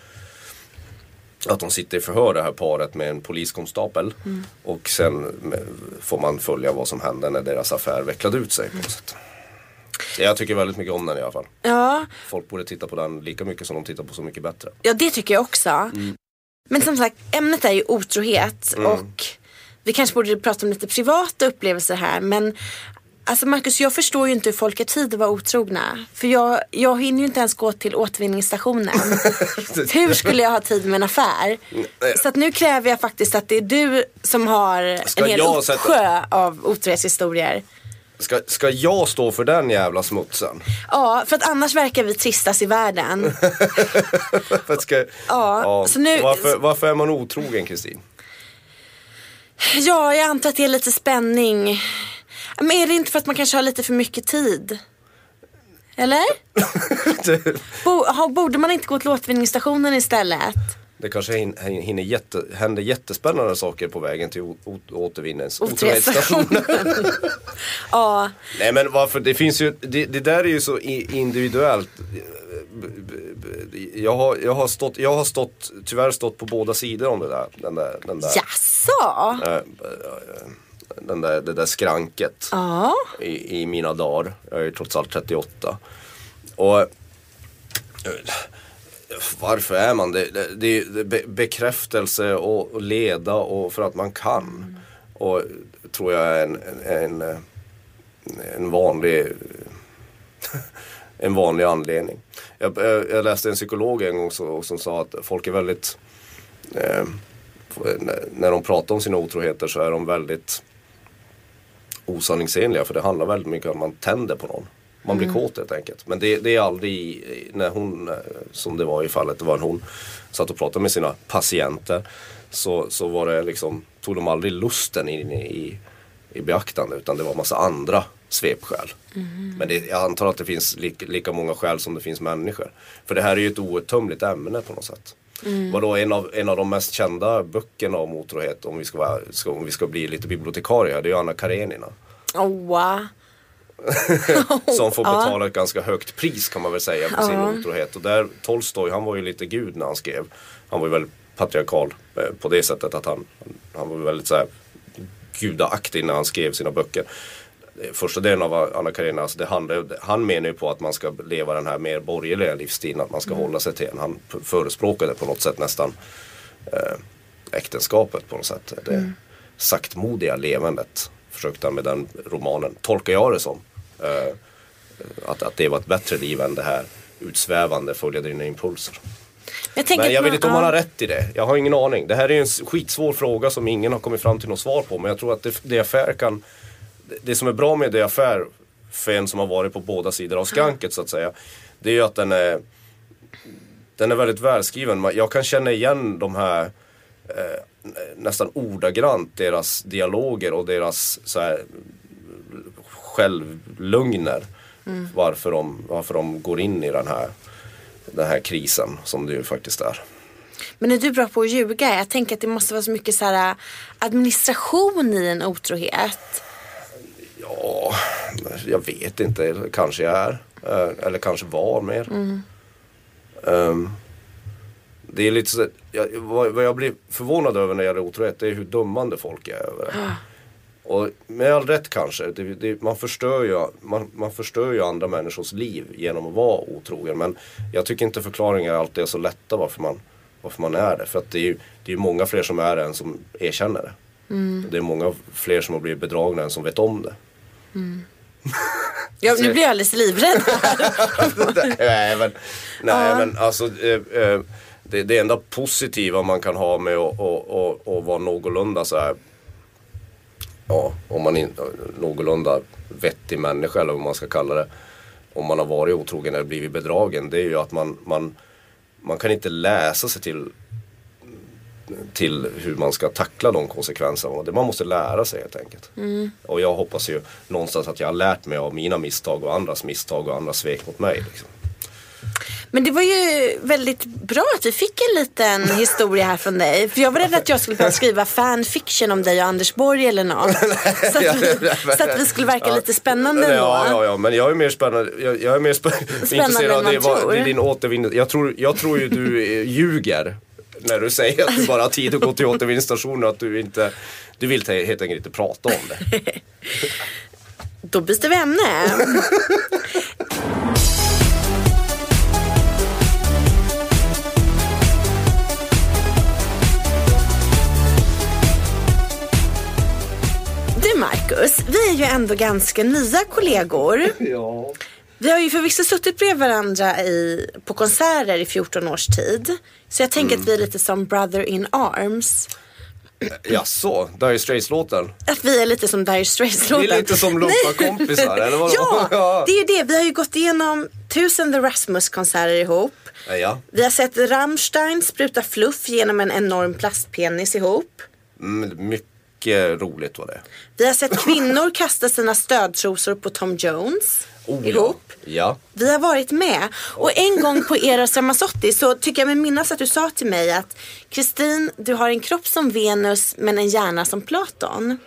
Speaker 3: att de sitter i förhör det här paret med en poliskonstapel och sen får man följa vad som hände när deras affär vecklade ut sig på något sätt. Så jag tycker väldigt mycket om den i alla fall.
Speaker 2: Ja,
Speaker 3: Folk borde titta på den lika mycket som de tittar på Så mycket bättre.
Speaker 2: ja det tycker jag också.
Speaker 3: Mm.
Speaker 2: Men som sagt, ämnet är ju otrohet och vi kanske borde prata om lite privata upplevelser här. Men alltså Marcus, jag förstår ju inte hur folk har tid att vara otrogna. För jag, jag hinner ju inte ens gå till återvinningsstationen. [laughs] hur skulle jag ha tid med en affär? Så att nu kräver jag faktiskt att det är du som har
Speaker 3: Ska
Speaker 2: en hel uppsjö av otrohetshistorier.
Speaker 3: Ska, ska jag stå för den jävla smutsen?
Speaker 2: Ja, för att annars verkar vi tristas i världen. [laughs]
Speaker 3: Ska,
Speaker 2: Ja, så nu-
Speaker 3: varför, varför är man otrogen Kristin?
Speaker 2: Ja, jag antar att det är lite spänning. Men är det inte för att man kanske har lite för mycket tid? Eller? [laughs] Borde man inte gå till återvinningsstationen istället?
Speaker 3: Det kanske hin- hinner jätte, händer jättespännande saker på vägen till återvinnings... Återvinningsstationen. [laughs]
Speaker 2: Ja,
Speaker 3: Nej men varför, det finns ju, det, det där är ju så individuellt. Jag har, jag, har stått, jag har stått, tyvärr stått på båda sidor om det där. Den där, den där,
Speaker 2: jaså?
Speaker 3: eh, den där, det där skranket.
Speaker 2: Ja.
Speaker 3: i, i mina dagar. Jag är ju trots allt 38. Och varför är man det? Det, det, det är be, bekräftelse och, och leda och för att man kan. Och tror jag är en, en, en, en vanlig en vanlig anledning. Jag, jag, jag läste en psykolog en gång så, som sa att folk är väldigt eh, när- när de pratar om sina otroheter så är de väldigt osanningsenliga för det handlar väldigt mycket om att man tänder på någon. Man blir kåt helt enkelt. Men det, det är aldrig när hon, eh, som det var i fallet, det var en hon, satt och pratade med sina patienter. Så, så var det liksom, tog de aldrig lusten in i, i, beaktande utan det var massa andra svepskäl. Men det, jag antar att det finns lika, lika många skäl som det finns människor. För det här är ju ett outtömligt ämne på något sätt. Vadå, en av, en av de mest kända böckerna om otrohet, om vi ska, vara, ska, om vi ska bli lite bibliotekarier, det är ju Anna Karenina.
Speaker 2: Åh. [laughs]
Speaker 3: Som får betala ett ganska högt pris kan man väl säga för sin otrohet. Och där Tolstoj, han var ju lite gud när han skrev. Han var ju väldigt patriarkal eh, på det sättet att han, han var väldigt så här gudaaktig när han skrev sina böcker. Första delen av Anna Karenina, alltså det handlar, han menar ju på att man ska leva den här mer borgerliga livsstilen, att man ska hålla sig till den. Han förespråkade på något sätt nästan eh, äktenskapet på något sätt. Det saktmodiga levandet försökte han med den romanen, tolkar jag det som. Eh, att, att det var ett bättre liv än det här utsvävande, följa dina impulser.
Speaker 2: Jag
Speaker 3: Men jag vet inte om han har rätt i det. Jag har ingen aning. Det här är en skitsvår fråga som ingen har kommit fram till något svar på. Men jag tror att det, det affär kan det- som är bra med det affär för en som har varit på båda sidor av skranket så att säga. Det är ju att den är den är väldigt välskriven. Jag kan känna igen de här eh, nästan ordagrant deras dialoger och deras så här, självlögner. Varför, de, varför de går in i den här, den här krisen som det ju faktiskt är.
Speaker 2: Men är du bra på att ljuga? Jag tänker att det måste vara så mycket så här, äh, administration i en otrohet.
Speaker 3: Ja, jag vet inte. Kanske jag är. Eh, Eller kanske var mer. Ehm, det är lite så, jag, vad, jag blir förvånad över när det gäller otrohet det är hur dömande folk är över det. [gasps] Och med all rätt kanske. Det, det, man, förstör ju, man, man förstör ju andra människors liv genom att vara otrogen. Men jag tycker inte förklaringar alltid är så lätta varför man, varför man är det. För att det är ju det är många fler som är det än som erkänner det. Det är många fler som har blivit bedragna än som vet om det.
Speaker 2: Ja, nu blir jag alldeles livrädd. [laughs]
Speaker 3: nej men, nej, men alltså eh, eh, det, det enda positiva man kan ha med att och, och, och vara någorlunda så här Ja, om man är någorlunda vettig människa eller vad man ska kalla det. Om man har varit otrogen eller blivit bedragen. Det är ju att man, man, man kan inte läsa sig till till hur man ska tackla de konsekvenserna. Det man måste lära sig helt enkelt. Och jag hoppas ju någonstans att jag har lärt mig av mina misstag och andras misstag och andras svek mot mig. Liksom.
Speaker 2: Men det var ju väldigt bra att vi fick en liten [laughs] historia här från dig. För jag var rädd att jag skulle behöva skriva fanfiction om dig och Anders Borg eller något. [laughs] Så att vi, så att vi skulle verka lite spännande ändå.
Speaker 3: Ja, ja, ja, men jag är mer spännande. Jag, jag är mer spä intresserad av det, vad- det är din återvinning. Jag tror, jag tror ju du [laughs] ljuger. När du säger att du bara har tid att gå till återvinningsstationen och att du inte Du vill helt enkelt inte prata om det.
Speaker 2: Då byter vi ämne. Du Marcus, vi är ju ändå ganska nya kollegor.
Speaker 3: Ja.
Speaker 2: Vi har ju förvisso suttit bredvid varandra i, på konserter i 14 års tid. Så jag tänker att vi är lite som brother in arms.
Speaker 3: Jaså, Dire Straits-låten?
Speaker 2: Att vi är lite som Dire Straits-låten.
Speaker 3: Det är lite som lumparkompisar, eller vadå? [laughs]
Speaker 2: ja, [laughs]
Speaker 3: Ja.
Speaker 2: det är ju det. Vi har ju gått igenom tusen The Rasmus-konserter ihop.
Speaker 3: Ja.
Speaker 2: Vi har sett Rammstein spruta fluff genom en enorm plastpenis ihop.
Speaker 3: Mm, mycket roligt var det.
Speaker 2: Vi har sett kvinnor [laughs] kasta sina stödtrosor på Tom Jones
Speaker 3: Oh,
Speaker 2: ihop.
Speaker 3: Ja. ja.
Speaker 2: Vi har varit med. Och en gång på Eros Ramazzotti så tycker jag mig minnas att du sa till mig att Kristin, du har en kropp som Venus men en hjärna som Platon.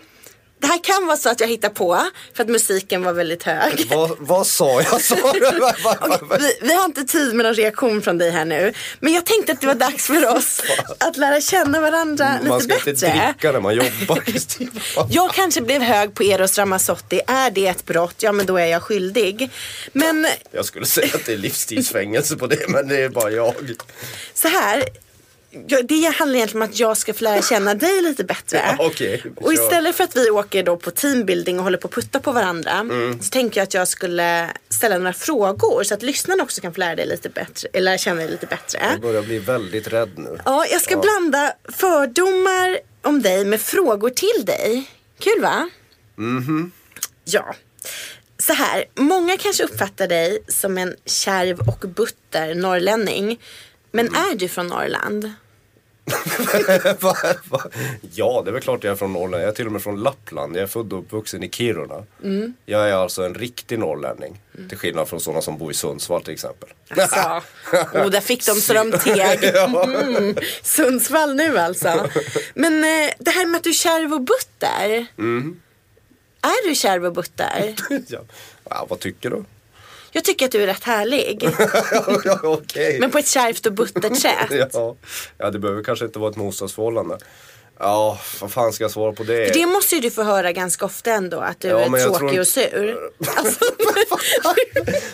Speaker 2: Det här kan vara så att jag hittar på för att musiken var väldigt hög.
Speaker 3: Vad, vad sa jag? [laughs]
Speaker 2: Okej, vi, vi har inte tid med någon reaktion från dig här nu. Men jag tänkte att det var dags för oss att lära känna varandra
Speaker 3: Man
Speaker 2: lite
Speaker 3: ska
Speaker 2: bättre.
Speaker 3: inte dricka när man jobbar.
Speaker 2: Jag kanske blev hög på Eros Ramazzotti. Är det ett brott? Ja men då är jag skyldig. Men
Speaker 3: Jag skulle säga att det är livstidsfängelse på det men det är bara jag.
Speaker 2: så här. Ja, Det handlar egentligen om att jag ska få lära känna dig lite bättre.
Speaker 3: Ja, okej,
Speaker 2: och istället för att vi åker då på teambuilding och håller på att putta på varandra.
Speaker 3: Mm.
Speaker 2: Så tänker jag att jag skulle ställa några frågor så att lyssnarna också kan få lära dig lite bättre. Eller lära känna dig lite bättre.
Speaker 3: Jag börjar bli väldigt rädd nu.
Speaker 2: Ja, jag ska blanda fördomar om dig med frågor till dig. Kul va?
Speaker 3: Mhm.
Speaker 2: Ja. Så här, många kanske uppfattar dig som en kärv och butter norrlänning. Men
Speaker 3: Mm.
Speaker 2: är du från Norrland? [laughs]
Speaker 3: Ja, det är väl klart jag är från Norrland. Jag är till och med från Lappland. Jag är född och uppvuxen i Kiruna.
Speaker 2: Mm.
Speaker 3: Jag är alltså en riktig norrlänning. Till skillnad från sådana som bor i Sundsvall till exempel.
Speaker 2: Alltså, [laughs] oh, där fick de så de teg. Mm. Sundsvall nu alltså. Men eh, det här med att du är kärv och butter.
Speaker 3: Mm.
Speaker 2: Är du kärv och butter? [laughs]
Speaker 3: ja. Ja, vad tycker du?
Speaker 2: Jag tycker att du är rätt härlig. [laughs]
Speaker 3: ja, Okej.
Speaker 2: Men på ett kärvt och buttert sätt. [laughs]
Speaker 3: Ja. ja, det behöver kanske inte vara ett motsatsförhållande. Ja, vad fan ska jag svara på det?
Speaker 2: Det måste ju du få höra ganska ofta ändå, att du
Speaker 3: Ja,
Speaker 2: är tråkig
Speaker 3: tror-
Speaker 2: och sur. [laughs] Alltså,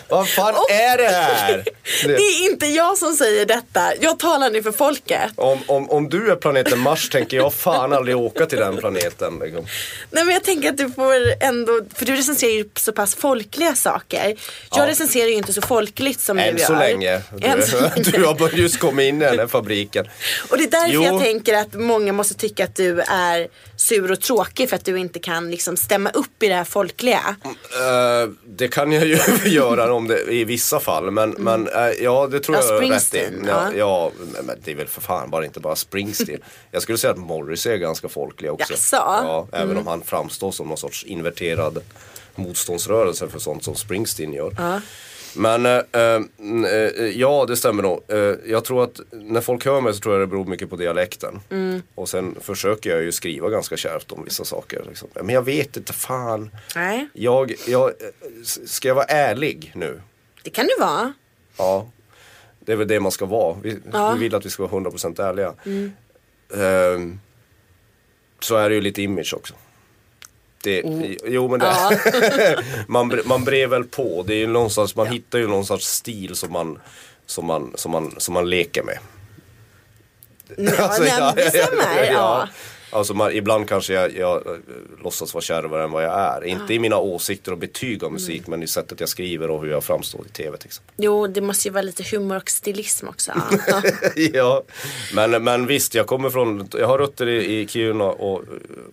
Speaker 3: Vad fan [laughs] är det här? [laughs]
Speaker 2: det är inte jag som säger detta, jag talar nu för folket.
Speaker 3: Om, om, om du är planeten Mars tänker jag fan aldrig åka till den planeten. Liksom.
Speaker 2: Nej men jag tänker att du får ändå, för du recenserar ju så pass folkliga saker. Jag
Speaker 3: Ja.
Speaker 2: recenserar ju inte så folkligt som
Speaker 3: Än
Speaker 2: du gör.
Speaker 3: så länge.
Speaker 2: Än så länge.
Speaker 3: Du, du har just kommit in i den här fabriken.
Speaker 2: Och det är därför
Speaker 3: Jo.
Speaker 2: jag tänker att många måste tycka att du är sur och tråkig för att du inte kan liksom stämma upp i det här folkliga.
Speaker 3: Eh, det kan jag ju [laughs] göra om det i vissa fall. Men, men äh, ja, det tror
Speaker 2: Mm. Ja,
Speaker 3: jag är rätt i. Ja,
Speaker 2: ja.
Speaker 3: men- det är väl för fan bara inte bara Springsteen. [laughs] jag skulle säga att Morrissey är ganska folklig också.
Speaker 2: Jaså?
Speaker 3: Ja, även
Speaker 2: Mm.
Speaker 3: om han framstår som någon sorts inverterad motståndsrörelse för sånt som Springsteen gör. Men eh, eh, ja, det stämmer nog. Eh, jag tror att när folk hör mig så tror jag det beror mycket på dialekten.
Speaker 2: Mm.
Speaker 3: Och sen försöker jag ju skriva ganska kärvt om vissa saker. Liksom. Men jag vet inte fan.
Speaker 2: Nej,
Speaker 3: Jag, jag, eh, ska jag vara ärlig nu?
Speaker 2: det kan du vara.
Speaker 3: Ja. Det är väl det man ska vara. Vi,
Speaker 2: Ja. Mm.
Speaker 3: vi vill att vi ska vara 100% ärliga. Ehm, så är det ju lite image också. Det, Jo men det,
Speaker 2: Ja. [laughs]
Speaker 3: man, man brer väl på. Det är någonstans, man hittar ju någon sorts stil som man, som man, som man, som man leker med. [laughs]
Speaker 2: Ja, nej, men det stämmer. Ja.
Speaker 3: Alltså man, ibland kanske jag, jag eh, låtsas vara kärvare än vad jag är. Inte i mina åsikter och betyg om musik men i sättet jag skriver och hur jag framstår i tv till exempel.
Speaker 2: Jo, det måste ju vara lite humor och stilism också. [laughs]
Speaker 3: ja, men, men visst jag kommer från, jag har rötter i, i Kiruna och,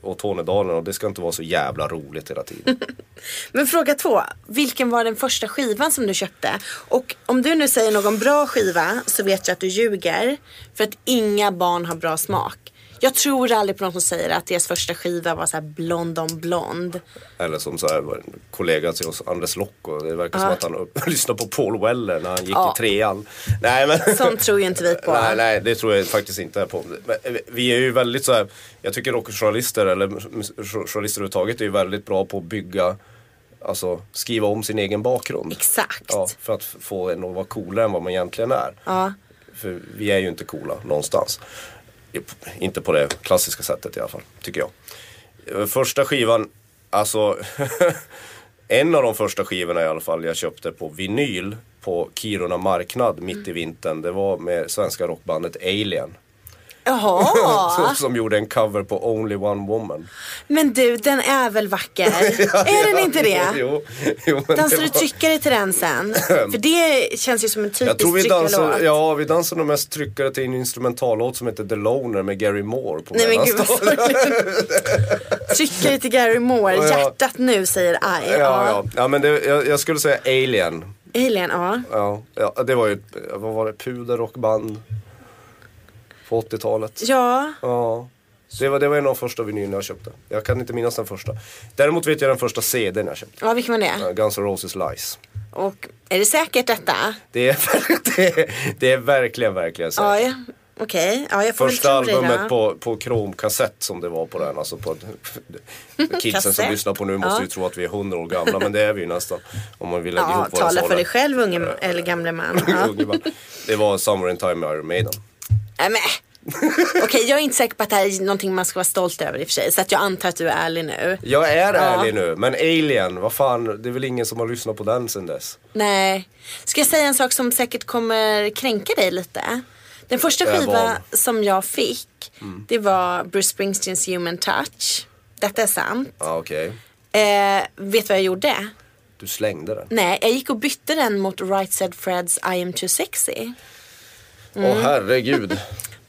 Speaker 3: och Tornedalen och det ska inte vara så jävla roligt hela tiden. [laughs]
Speaker 2: Men fråga två. Vilken var den första skivan som du köpte? Och om du nu säger någon bra skiva så vet jag att du ljuger. För att inga barn har bra smak. Jag tror aldrig på någon som säger att deras första skiva var så här blond on blond.
Speaker 3: Eller som så här, en kollega till oss, Anders Locko, det verkar som att han [laughs] lyssnade på Paul Weller när han gick
Speaker 2: Ja.
Speaker 3: i trean. Nej men
Speaker 2: Sånt tror ju inte vi på.
Speaker 3: Nej, nej, det tror jag faktiskt inte på. Men Vi är ju väldigt så här, jag tycker rockjournalister eller journalister överhuvudtaget är ju väldigt bra på att bygga, alltså skriva om sin egen bakgrund.
Speaker 2: Exakt.
Speaker 3: Ja, för att få en att vara coolare än vad man egentligen är.
Speaker 2: Ja.
Speaker 3: För vi är ju inte coola någonstans. Inte på det klassiska sättet i alla fall, tycker jag. Första skivan, alltså [laughs] en av de första skivorna i alla fall jag köpte på vinyl på Kiruna marknad mitt i vintern. Det var med svenska rockbandet Alien.
Speaker 2: Jaha. [laughs]
Speaker 3: Som, gjorde en cover på Only One Woman.
Speaker 2: Men du, den är väl vacker? [laughs] är den inte det? [laughs]
Speaker 3: Jo, jo,
Speaker 2: Dansar
Speaker 3: det
Speaker 2: du tryckare till den sen? För det känns ju som en
Speaker 3: Jag tror
Speaker 2: typisk
Speaker 3: vi dansar, ja vi dansar nog mest tryckare till en instrumentallåt som heter The Loner med Gary Moore på
Speaker 2: Nej men gud. Tryckare till Gary Moore.
Speaker 3: Ja.
Speaker 2: Hjärtat nu säger I.
Speaker 3: Ja, ja. ja men det, jag, jag skulle säga Alien.
Speaker 2: Alien, ja.
Speaker 3: Ja, ja, det var ju, vad var det, puderrockband på 80-talet.
Speaker 2: Ja,
Speaker 3: Ja. Det var, det var en av de första vinylerna jag köpte. Jag kan inte minnas den första. Däremot vet jag den första CDn jag köpte.
Speaker 2: ja vilken var det?
Speaker 3: Guns N' Roses Lies.
Speaker 2: Och är det säkert detta?
Speaker 3: Det är, [laughs] det är, det är verkligen, verkligen säkert.
Speaker 2: Ja, ja. okej. Ja, jag får
Speaker 3: Första albumet på, på kromkassett som det var på den. Alltså på, [laughs] kidsen som lyssnar på nu måste
Speaker 2: Ja.
Speaker 3: ju tro att vi är 100 år gamla men det är vi ju nästan. Om man vill lägga
Speaker 2: Ja,
Speaker 3: ihop
Speaker 2: tala för dig själv unge eller gamle man. [laughs] Ja.
Speaker 3: Det var Summer in Time med Iron Maiden.
Speaker 2: Nej, men. Okej, jag är inte säker på att det här är någonting man ska vara stolt över i och för sig. Så att jag antar att du är ärlig nu.
Speaker 3: Jag är
Speaker 2: Ja.
Speaker 3: ärlig nu, men Alien, vad fan, det är väl ingen som har lyssnat på den sen dess.
Speaker 2: Nej. Ska jag säga en sak som säkert kommer kränka dig lite? Den första
Speaker 3: är
Speaker 2: skiva som jag fick, det var Bruce Springsteens Human Touch. Detta är sant.
Speaker 3: Ja okej.
Speaker 2: Eh, vet du vad jag gjorde?
Speaker 3: Du slängde den.
Speaker 2: Nej, jag gick och bytte den mot Right Said Freds I am too sexy.
Speaker 3: Åh
Speaker 2: Mm.
Speaker 3: herregud.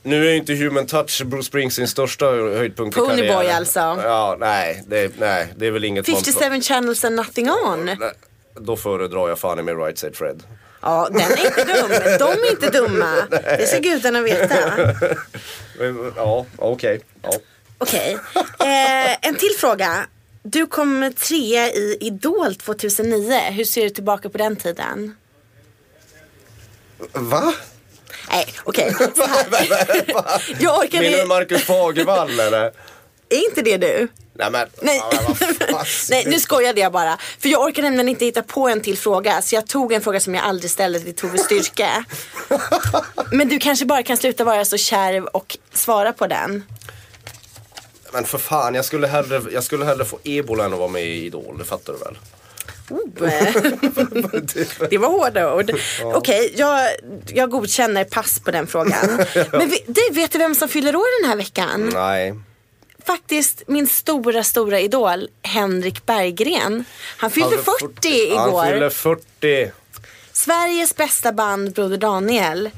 Speaker 3: Nu är ju inte Human Touch Bruce Springsteens största höjdpunkt i
Speaker 2: Ponyboy
Speaker 3: karriären.
Speaker 2: alltså.
Speaker 3: Ja, nej det, nej, det är väl inget man...
Speaker 2: 57 channels and nothing on.
Speaker 3: Nej, Då föredrar jag fan med Right Said Fred.
Speaker 2: Ja, den är inte dum. De är inte dumma. [laughs] Det ska gudarna veta. [laughs]
Speaker 3: Ja, okej. Ja.
Speaker 2: Okej. Eh, en till fråga. Du kom trea i Idol 2009. Hur ser du tillbaka på den tiden?
Speaker 3: Va?
Speaker 2: Nej, okej. [laughs] här. Jag orkar
Speaker 3: Menar du
Speaker 2: inte.
Speaker 3: Marcus Fagervall eller?
Speaker 2: Är inte det du?
Speaker 3: Nej men,
Speaker 2: Nej.
Speaker 3: ja. [laughs]
Speaker 2: Nej, nu skojade jag bara. För jag orkar nämligen inte hitta på en till fråga. Så jag tog en fråga som jag aldrig ställde till Tove Styrke. [laughs] Men du kanske bara kan sluta vara så kärv och svara på den.
Speaker 3: Men för fan, jag skulle, hellre, jag skulle hellre få ebola än att vara med i Idol, det fattar du väl?
Speaker 2: Oh. [laughs] Det var hårda ord. Okej, jag, jag godkänner pass på den frågan. [laughs] Men du, vet du vem som fyller år den här veckan?
Speaker 3: Nej.
Speaker 2: Faktiskt min stora, stora idol Henrik Berggren. Han fyllde
Speaker 3: Han
Speaker 2: 40 igår.
Speaker 3: Han fyller 40.
Speaker 2: Sveriges bästa band Broder Daniel.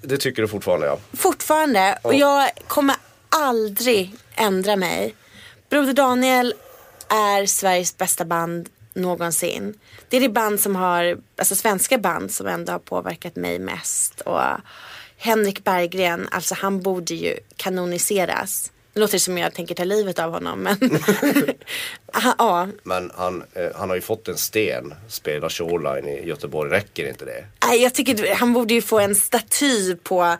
Speaker 3: Det tycker du fortfarande ja.
Speaker 2: Fortfarande. Och jag kommer aldrig ändra mig. Broder Daniel är Sveriges bästa band någonsin. Det är det band som har, alltså svenska band som ändå har påverkat mig mest. Och Henrik Berggren, alltså han borde ju kanoniseras. Det låter som jag tänker ta livet av honom men Han- [laughs] ja,
Speaker 3: Men han, eh, han har ju fått en sten, spelar Shoreline i Göteborg, räcker inte det?
Speaker 2: Nej, jag tycker han borde ju få en staty på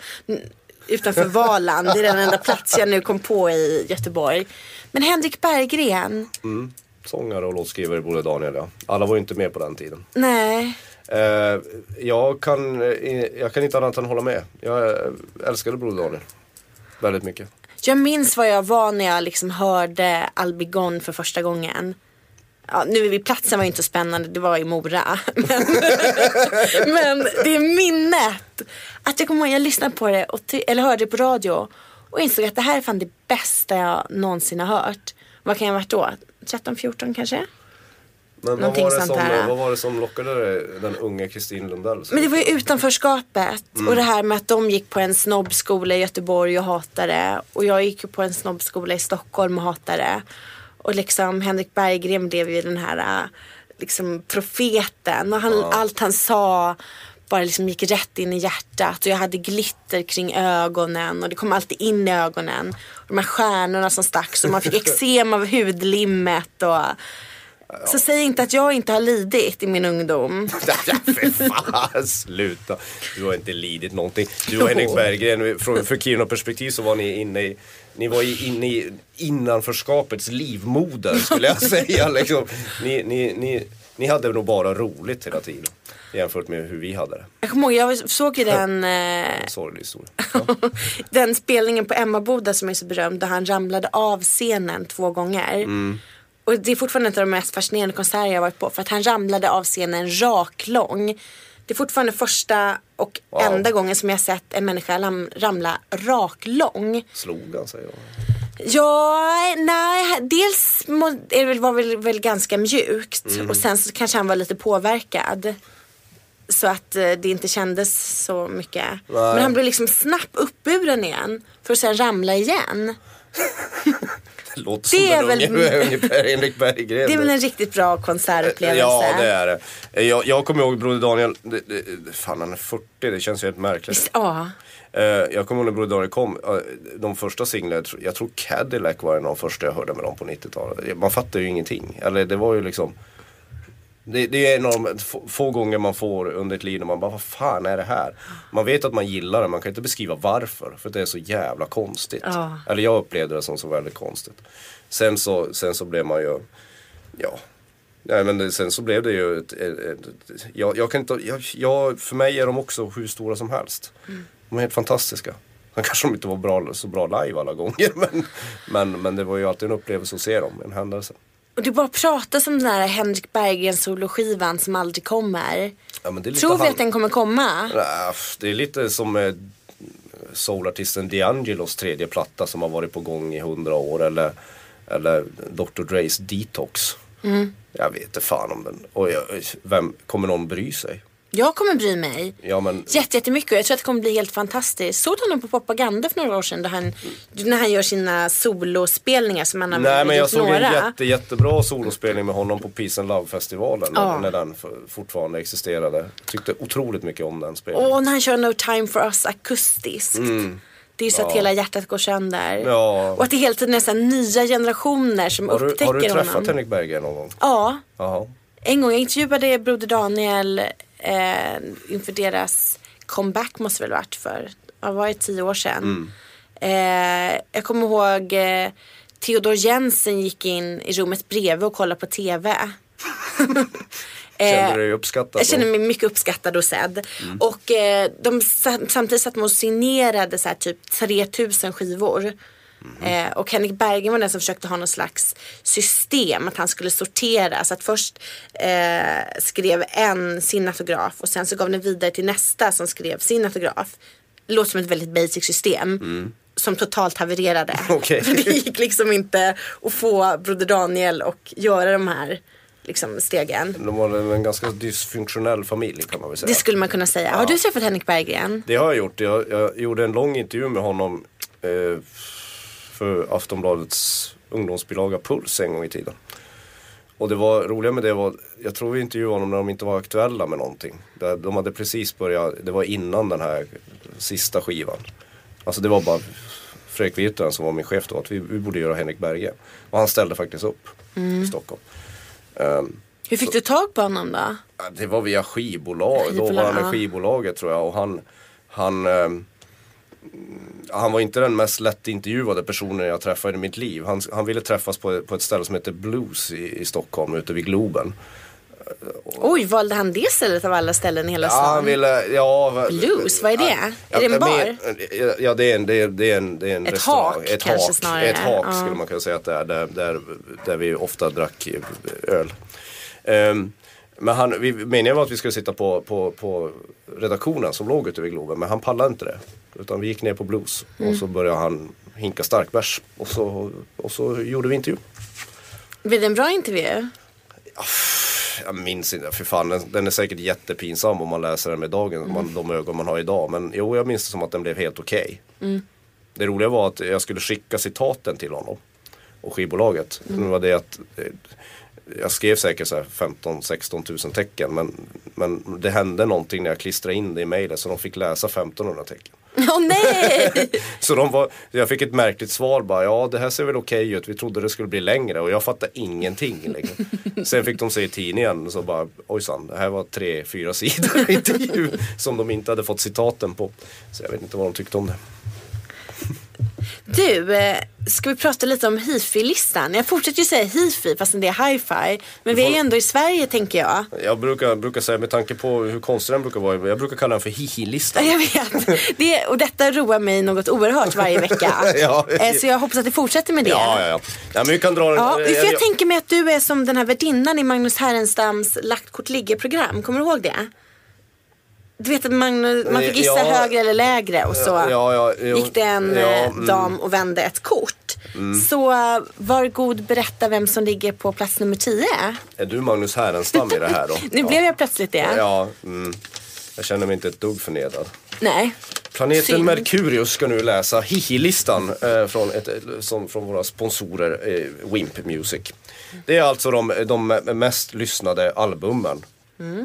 Speaker 2: utanför Valand. Det är den enda plats jag nu kom på i Göteborg. Men Henrik Berggren,
Speaker 3: Sångare och låtskrivare Broder Daniel ja. Alla var ju inte med på den tiden.
Speaker 2: nej.
Speaker 3: Eh, jag, kan, eh, jag kan inte annat än hålla med. Jag eh, älskade Broder Daniel. Väldigt mycket.
Speaker 2: Jag minns vad jag var när jag liksom hörde Albigon för första gången. Ja, nu är vi platsen var ju inte så spännande, det var i Mora. [laughs] Men, [laughs] men det är minnet. Att jag kommer ihåg, jag lyssnade på det, och eller hörde det på radio. Och insåg att det här är fan det bästa jag någonsin har hört. Vad kan jag ha varit då? 13, 14 kanske?
Speaker 3: Men vad var, som, vad var det som lockade den unge Kristin Lundell?
Speaker 2: Men det var ju utanförskapet
Speaker 3: Mm.
Speaker 2: och det här med att de gick på en snobbskola i Göteborg och hatade. Och jag gick på en snobbskola i Stockholm och hatade. Och liksom Henrik Berggren blev ju den här äh, liksom profeten och han, allt han sa bara liksom gick rätt in i hjärtat och jag hade glitter kring ögonen och det kom alltid in i ögonen. Och de här stjärnorna som stack så man fick [laughs] eksem av hudlimmet och så säg inte att jag inte har lidit i min ungdom. [laughs]
Speaker 3: Fy fan, sluta. Du har inte lidit någonting. Du och Henrik Berggren, från, för Kiruna perspektiv så var ni inne i ni var inne i innanförskapets livmoder skulle jag [laughs] säga. Liksom. Ni, ni, ni, ni hade nog bara roligt hela tiden. Jämfört med hur vi hade det.
Speaker 2: Jag kommer ihåg, jag såg ju den, [laughs] eh,
Speaker 3: sorglig historia. [laughs]
Speaker 2: Den spelningen på Emmaboda som är så berömd där han ramlade av scenen två gånger.
Speaker 3: Mm.
Speaker 2: Och det är fortfarande inte de mest fascinerande konserter jag varit på för att han ramlade av scenen raklång. Det är fortfarande första och
Speaker 3: Wow.
Speaker 2: enda gången som jag sett en människa ram- ramla raklång.
Speaker 3: Slog han sig?
Speaker 2: Ja, nej, dels är det var väl, väl ganska mjukt
Speaker 3: Mm.
Speaker 2: och sen så kanske han var lite påverkad. Så att eh, det inte kändes så mycket. Men han blev liksom snabbt uppburen igen för att sen ramla igen. [laughs]
Speaker 3: Det låter som
Speaker 2: Det är
Speaker 3: den
Speaker 2: väl-
Speaker 3: unge, [laughs] ungefär Henrik Berggren.
Speaker 2: Det är väl en riktigt bra konsertupplevelse.
Speaker 3: Ja, det är det. Jag, jag kommer ihåg Broder Daniel, det, det, fan han är 40, det känns ju helt märkligt.
Speaker 2: Ja,
Speaker 3: Eh, jag kommer ihåg när Broder Daniel kom, eh, de första singlarna, jag tror- Cadillac var en av de första jag hörde med dem på 90-talet. Man fattar ju ingenting. Eller det var ju liksom det, det är en av de få, få gånger man får under ett liv när man bara, vad fan är det här? Man vet att man gillar det, man kan inte beskriva varför. För det är så jävla konstigt.
Speaker 2: Ja.
Speaker 3: Eller jag upplevde det som så väldigt konstigt. Sen så, sen så blev man ju, ja. Nej men det, sen så blev det ju ett, ett, ett, jag, jag kan inte, jag, jag, för mig är de också hur stora som helst. De är helt fantastiska. Sen kanske de inte var bra, så bra live alla gånger [laughs] men, men, men det var ju alltid en upplevelse att se dem, en händelse.
Speaker 2: Och det bara pratas om den här Henrik Berggren soloskivan som aldrig kommer.
Speaker 3: Ja,
Speaker 2: Tror vi
Speaker 3: han-
Speaker 2: att den kommer komma?
Speaker 3: Det är lite som eh, soulartisten D'Angelos tredje platta som har varit på gång i hundra år. Eller, eller Dr. Dre's Detox.
Speaker 2: Mm.
Speaker 3: Jag vet inte fan om den. Och jag, vem, kommer någon bry sig?
Speaker 2: Jag kommer bry mig.
Speaker 3: Ja men
Speaker 2: Jätte, jättemycket och jag tror att det kommer bli helt fantastiskt. Såg du honom på Propaganda för några år sedan? Han, när han gör sina solospelningar som han har
Speaker 3: Nej men jag såg en
Speaker 2: några.
Speaker 3: jätte, jättebra solospelning med honom på Peace and Love-festivalen.
Speaker 2: Ja.
Speaker 3: När, den fortfarande existerade. Tyckte otroligt mycket om den spelningen.
Speaker 2: Och när han kör No time for us akustiskt. Det är ju så att
Speaker 3: Ja.
Speaker 2: hela hjärtat går sönder.
Speaker 3: Ja.
Speaker 2: Och att det hela tiden är så nya generationer som
Speaker 3: har, du,
Speaker 2: upptäcker
Speaker 3: har du träffat
Speaker 2: honom.
Speaker 3: Henrik Berggren någon gång?
Speaker 2: Ja,
Speaker 3: Jaha.
Speaker 2: en gång. Jag intervjuade Broder Daniel eh, inför deras comeback måste väl varit för, vad var det, tio år sedan. Eh, jag kommer ihåg eh, Theodor Jensen gick in i rummet bredvid och kollade på TV. [laughs]
Speaker 3: Kände du dig uppskattad?
Speaker 2: Eh, Jag känner mig mycket uppskattad och sedd. Och eh, de, sa- samtidigt satt man och signerade så här, typ 3000 skivor. Eh, och Henrik Bergen var den som försökte ha någon slags system. Att han skulle sortera. Så att först eh, skrev en sin autograf och sen så gav den vidare till nästa som skrev sin autograf. Det låter som ett väldigt basic system. Som totalt havererade. [laughs]
Speaker 3: Okej.
Speaker 2: För [laughs] det gick liksom inte att få Broder Daniel och göra de här liksom, stegen.
Speaker 3: De var en ganska dysfunktionell familj kan man väl säga.
Speaker 2: Det skulle man kunna säga. Har du träffat Henrik Berggren?
Speaker 3: Det har jag gjort. Jag, jag gjorde en lång intervju med honom eh, för Aftonbladets ungdomsbilaga Puls en gång i tiden. Och det var roliga med det var, jag tror vi intervjuade honom när de inte var aktuella med någonting. De de hade precis börjat, det var innan den här sista skivan. Alltså det var bara Fredrik Virtanen som var min chef då, att vi, vi borde göra Henrik Berge. Och han ställde faktiskt upp i Stockholm. Ehm,
Speaker 2: Hur fick du tag på honom då?
Speaker 3: Det var via skivbolag,
Speaker 2: Skivbolag,
Speaker 3: dåvarande
Speaker 2: ja.
Speaker 3: skivbolaget tror jag. Och han, han, ehm, han var inte den mest lättintervjuade personen jag träffade i mitt liv. Han, han ville träffas på, på ett ställe som heter Blues i, i Stockholm ute vid Globen.
Speaker 2: Oj, valde han det stället av alla ställen i hela
Speaker 3: Ja,
Speaker 2: stan?
Speaker 3: han ville, ja,
Speaker 2: Blues, vad är det?
Speaker 3: Ja,
Speaker 2: är det en bar?
Speaker 3: men- Ja, det är en, det är, det är en, det är en
Speaker 2: Ett
Speaker 3: restaurang.
Speaker 2: hak,
Speaker 3: ett
Speaker 2: kanske
Speaker 3: hak,
Speaker 2: snarare.
Speaker 3: Ett hak
Speaker 2: Ja.
Speaker 3: skulle man kunna säga att det är, där, där, där vi ofta drack eh, öl. Ehm, men han, vi, meningen var att vi skulle sitta på, på, på redaktionen som låg ute vid Globen, men han pallade inte det. Utan vi gick ner på Blues och så började han hinka starkbärs och så, och så gjorde vi intervju.
Speaker 2: Blev det en bra intervju?
Speaker 3: Jag minns inte, för fan den, den är säkert jättepinsam om man läser den med dagen, man, de ögon man har idag. Men jo, jag minns det som att den blev helt okej. Det roliga var att jag skulle skicka citaten till honom och skivbolaget. Det var det att eh, jag skrev säkert så här 15-16 tusen tecken men, men det hände någonting när jag klistrade in det i mejlet så de fick läsa 1500 tecken.
Speaker 2: Åh nej! [laughs]
Speaker 3: Så de var, jag fick ett märkligt svar bara, ja det här ser väl okej ut, vi trodde det skulle bli längre och jag fattade ingenting. Liksom. [laughs] Sen fick de se i tidningen och så bara, ojsan, det här var tre, fyra sidor intervju som de inte hade fått citaten på. Så jag vet inte vad de tyckte om det.
Speaker 2: Du, eh, ska vi prata lite om hifi-listan? Jag fortsätter ju säga hifi fastän det är hi-fi. Men vi är ju ändå i Sverige tänker jag.
Speaker 3: Jag brukar, brukar säga, med tanke på hur konstig den brukar vara, jag brukar kalla den för hihi-listan.
Speaker 2: Jag vet. Det, och detta roar mig något oerhört varje vecka. [laughs]
Speaker 3: Ja.
Speaker 2: Eh, Så jag hoppas att det fortsätter med det.
Speaker 3: Ja, ja, ja. ja men vi kan dra den.
Speaker 2: Ja,
Speaker 3: eh,
Speaker 2: för jag
Speaker 3: jag-
Speaker 2: tänker mig att du är som den här värdinnan i Magnus Härenstams Lagt kort ligger-program. Kommer du ihåg det? Du vet att Magnus, man fick gissa
Speaker 3: Ja.
Speaker 2: högre eller lägre och så
Speaker 3: Ja, ja,
Speaker 2: gick det en eh,
Speaker 3: mm.
Speaker 2: dam och vände ett kort. Så eh, var god berätta vem som ligger på plats nummer 10.
Speaker 3: Är du Magnus Härenstam i det här då? [laughs]
Speaker 2: Nu blev jag plötsligt det.
Speaker 3: Ja, mm. jag känner mig inte ett dugg förnedrad.
Speaker 2: Nej.
Speaker 3: Planeten
Speaker 2: Synd.
Speaker 3: Merkurius ska nu läsa Hihi-listan eh, från, ett, som, från våra sponsorer eh, Wimp Music. Det är alltså de, de mest lyssnade albumen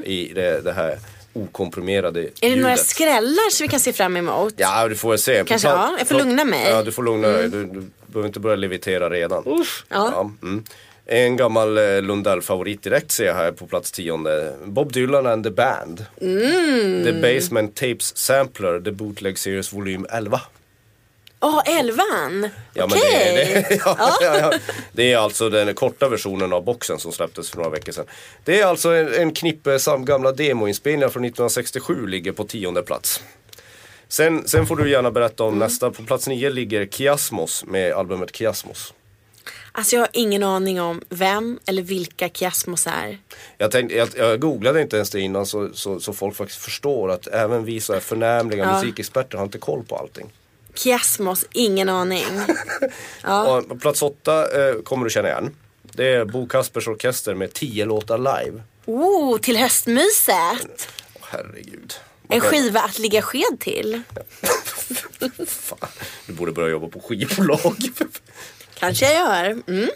Speaker 3: i det, det här okomprimerade
Speaker 2: Är det
Speaker 3: ljudet.
Speaker 2: några skrällar som vi kan se fram emot?
Speaker 3: Ja, du får väl se.
Speaker 2: Kanske, ja. Jag får lugna mig. Mm.
Speaker 3: Ja, du får lugna dig. Du, du behöver inte börja levitera redan.
Speaker 2: Ja.
Speaker 3: mm. En gammal eh, Lundell-favorit direkt ser jag här på plats tionde. Bob Dylan and the Band.
Speaker 2: Mm.
Speaker 3: The Basement Tapes Sampler, The Bootleg Series volym 11.
Speaker 2: Åh, elvan!
Speaker 3: Ja,
Speaker 2: Okej.
Speaker 3: det, det, [laughs] ja, ja, ja. det är alltså den korta versionen av boxen som släpptes för några veckor sedan. Det är alltså en, en knippe sam- gamla demoinspelningar från 1967 ligger på tionde plats. Sen, sen får du gärna berätta om nästa. På plats nio ligger Kiasmos med albumet Kiasmos.
Speaker 2: Alltså jag har ingen aning om vem eller vilka Kiasmos är.
Speaker 3: Jag, tänkte, jag, jag googlade inte ens det innan så, så, så folk faktiskt förstår att även vi så här förnämliga musikexperter har inte koll på allting.
Speaker 2: Kiasmos, ingen aning. [laughs] Ja.
Speaker 3: Och på plats åtta eh, kommer du känna igen. Det är Bo Kaspers Orkester med tio låtar live.
Speaker 2: Oh, till höstmyset.
Speaker 3: Åh, herregud.
Speaker 2: En skiva att ligga sked till. [laughs]
Speaker 3: Fan, du borde börja jobba på skivbolag. [laughs]
Speaker 2: Kanske jag gör. Mm.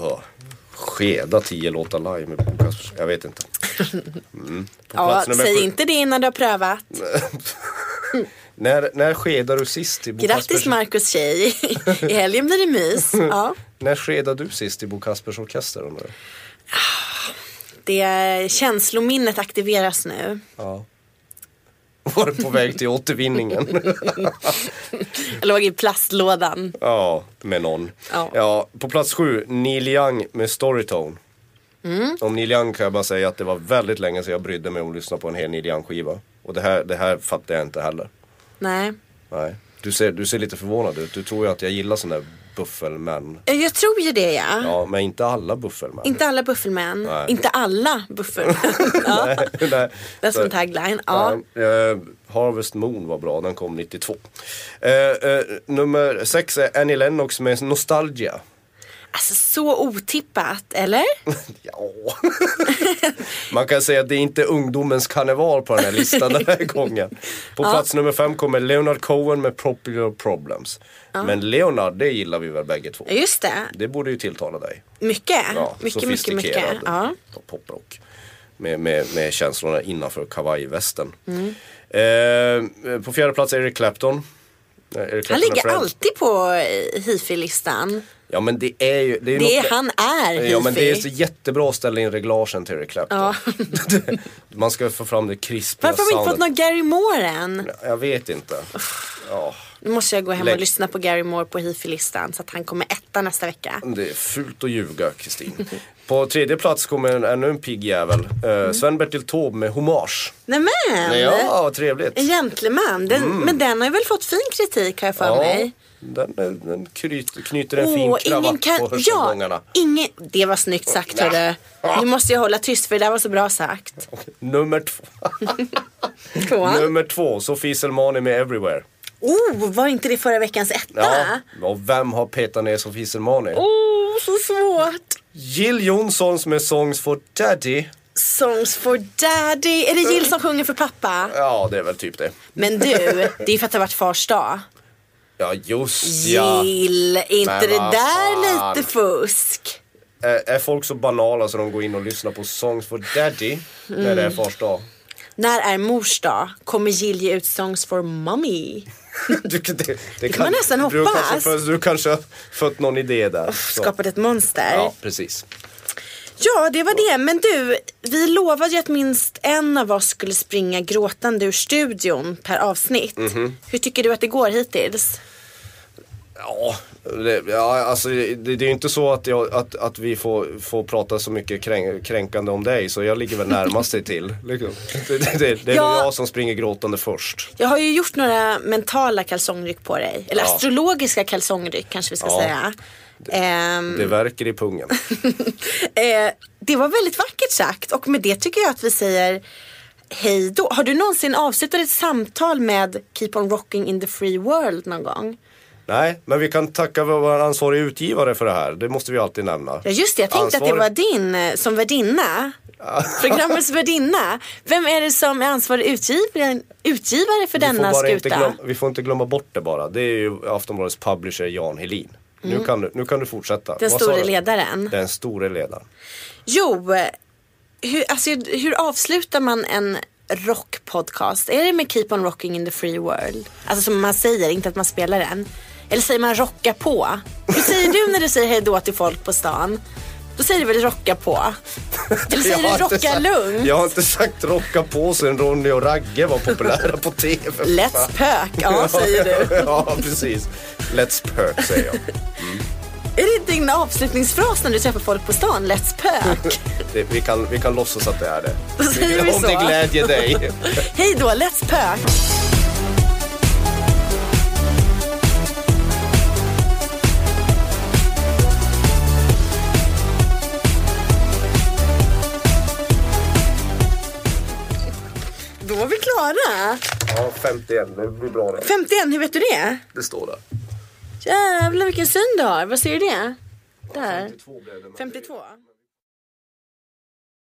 Speaker 3: Ja, Skeda tio låtar live med Bo Kaspers. Jag vet inte. Mm.
Speaker 2: Ja, säg
Speaker 3: sju.
Speaker 2: inte det innan du har prövat.
Speaker 3: När, när skedar du sist i Bo
Speaker 2: Grattis
Speaker 3: Kaspers?
Speaker 2: Marcus tjej. I helgen blir det mys. [laughs] Ja.
Speaker 3: När skedade du sist i Bo Kaspers Orkester undrar?
Speaker 2: Det känslominnet aktiveras nu.
Speaker 3: Ja. Var det på väg till återvinningen?
Speaker 2: Jag låg i plastlådan.
Speaker 3: ja, med någon.
Speaker 2: Ja.
Speaker 3: på plats sju, Neil Young med Storytone.
Speaker 2: Mm.
Speaker 3: Om Neil Young kan jag bara säga att det var väldigt länge sedan jag brydde mig om att lyssna på en hel Neil Young skiva. Och det här, det här fattar jag inte heller.
Speaker 2: Nej.
Speaker 3: Nej. Du ser, du ser lite förvånad ut. Du tror ju att jag gillar sådana där buffelmän.
Speaker 2: Jag tror ju det ja.
Speaker 3: Ja, men inte alla buffelmän.
Speaker 2: Inte alla buffelmän.
Speaker 3: Nej.
Speaker 2: Inte alla buffelmän. [laughs] ja.
Speaker 3: Nej, nej.
Speaker 2: Det är som en tagline. Ja.
Speaker 3: Nej, eh, Harvest Moon var bra, den kom 92. Eh, eh, nummer sex är Annie Lennox med Nostalgia.
Speaker 2: Alltså så otippat, eller? [laughs]
Speaker 3: Ja. [laughs] Man kan säga att det är inte ungdomens karneval på den här listan den här [laughs] gången. På plats nummer fem kommer Leonard Cohen med Popular Problems. Men Leonard, det gillar vi väl bägge två?
Speaker 2: Just det.
Speaker 3: Det borde ju tilltala dig.
Speaker 2: Mycket.
Speaker 3: Ja,
Speaker 2: mycket, mycket, mycket. Ja.
Speaker 3: poprock. Med, med, med känslorna innanför kavajvästen.
Speaker 2: Mm.
Speaker 3: Eh, på fjärde plats Eric Clapton. Eh, Eric
Speaker 2: Han
Speaker 3: Clapton är
Speaker 2: ligger alltid på hifi-listan.
Speaker 3: Ja men det är ju det är
Speaker 2: Det
Speaker 3: något-
Speaker 2: han är hifi.
Speaker 3: Ja men det är så jättebra att ställa in reglagen till Eric Clapton.
Speaker 2: Ja. [laughs]
Speaker 3: Man ska få fram det krispiga
Speaker 2: Varför har vi inte fått någon Gary Moore än?
Speaker 3: Jag vet inte. Ja,
Speaker 2: Nu måste jag gå hem
Speaker 3: Lägg-
Speaker 2: och lyssna på Gary Moore på hifi-listan så att han kommer etta nästa vecka.
Speaker 3: det är fult att ljuga Kristin. På tredje plats kommer en, ännu en pigg jävel.
Speaker 2: Mm.
Speaker 3: Eh, Sven-Bertil Taube med Hommage.
Speaker 2: Nämen!
Speaker 3: Ja, vad trevligt.
Speaker 2: En gentleman. Den, Men den har ju väl fått fin kritik har jag för
Speaker 3: Ja,
Speaker 2: mig.
Speaker 3: Den, den, knyter, en fin
Speaker 2: Åh,
Speaker 3: kravatt
Speaker 2: ingen kan...
Speaker 3: på hörselgångarna.
Speaker 2: Ja, ingen... Det var snyggt sagt hörru. Nu måste jag hålla tyst för det där var så bra sagt. [laughs]
Speaker 3: Nummer två. [laughs] Nummer två, Sofie Selmani med Everywhere.
Speaker 2: Oh, var inte det förra veckans etta?
Speaker 3: Ja, och vem har petat ner Sofie Selmani?
Speaker 2: Oh, så svårt.
Speaker 3: Jill Johnsons med Songs for Daddy.
Speaker 2: Songs for daddy. Är det Jill som sjunger för pappa?
Speaker 3: Ja, det är väl typ det.
Speaker 2: Men du, det är för att det har varit fars dag.
Speaker 3: Ja, just ja.
Speaker 2: Jill, inte
Speaker 3: Men
Speaker 2: det där lite fusk?
Speaker 3: Är, är folk så banala så de går in och lyssnar på Songs for Daddy när det är fars dag?
Speaker 2: När är mors dag? Kommer Jill ge ut Songs for mommy? [laughs]
Speaker 3: Du, det, det
Speaker 2: kan man nästan
Speaker 3: du,
Speaker 2: hoppas.
Speaker 3: Kanske, du kanske har fött någon idé där. Så.
Speaker 2: Skapat ett monster.
Speaker 3: Ja, precis.
Speaker 2: Ja, det var det. Men du, vi lovade ju att minst en av oss skulle springa gråtande ur studion per avsnitt.
Speaker 3: Mhm.
Speaker 2: Hur tycker du att det går hittills?
Speaker 3: Ja, det, ja alltså, det, det är ju inte så att, jag, att, att vi får, får prata så mycket kränk, kränkande om dig så jag ligger väl närmast dig till. Liksom. Det, det, det, är
Speaker 2: Ja.
Speaker 3: väl jag som springer gråtande först.
Speaker 2: Jag har ju gjort några mentala kalsongryck på dig. Eller
Speaker 3: Ja.
Speaker 2: astrologiska kalsongryck kanske vi ska
Speaker 3: Ja.
Speaker 2: säga. Ehm,
Speaker 3: Det verkar i pungen. [laughs]
Speaker 2: eh, det var väldigt vackert sagt och med det tycker jag att vi säger hej då. Har du någonsin avslutat ett samtal med Keep on rocking in the free world någon gång?
Speaker 3: Nej, men vi kan tacka vår ansvariga utgivare för det här. Det måste vi alltid nämna.
Speaker 2: Ja just det, jag tänkte att det var din eh, som värdinna. [laughs] Programmets värdinna. Vem är det som är ansvarig utgivare, utgivare för
Speaker 3: Vi
Speaker 2: denna skuta?
Speaker 3: glöm, vi får inte glömma bort det bara. Det är ju Aftonbladets publisher Jan Helin. Nu, kan du, nu kan du fortsätta.
Speaker 2: Mm. Den
Speaker 3: Vad
Speaker 2: store ledaren.
Speaker 3: Den store ledaren.
Speaker 2: Jo, hur, alltså, hur avslutar man en rockpodcast? Är det med Keep on rocking in the free world? Alltså som man säger, inte att man spelar den. Eller säger man rocka på? Hur säger du när du säger hej då till folk på stan? Då säger du väl rocka på? Eller säger [laughs] du rocka
Speaker 3: sagt-
Speaker 2: lugnt?
Speaker 3: Jag har inte sagt rocka på sen Ronny och Ragge var populära på TV.
Speaker 2: Let's pök, [laughs] ja säger du. [laughs]
Speaker 3: ja, precis. Let's perk säger jag.
Speaker 2: Är det din avslutningsfras när du träffar folk på stan? Let's pök. [laughs]
Speaker 3: Det, vi, kan, vi kan låtsas att det är det.
Speaker 2: Då säger vi
Speaker 3: Om det
Speaker 2: så.
Speaker 3: glädjer dig. [laughs]
Speaker 2: Hej då, let's pök. Då var vi klara.
Speaker 3: Ja, 51. Det blir bra det.
Speaker 2: 51, hur vet du det?
Speaker 3: Det står där.
Speaker 2: Jävlar vilken syn du har. Vad ser du det? Där.
Speaker 3: 52 blev det. men-
Speaker 2: 52.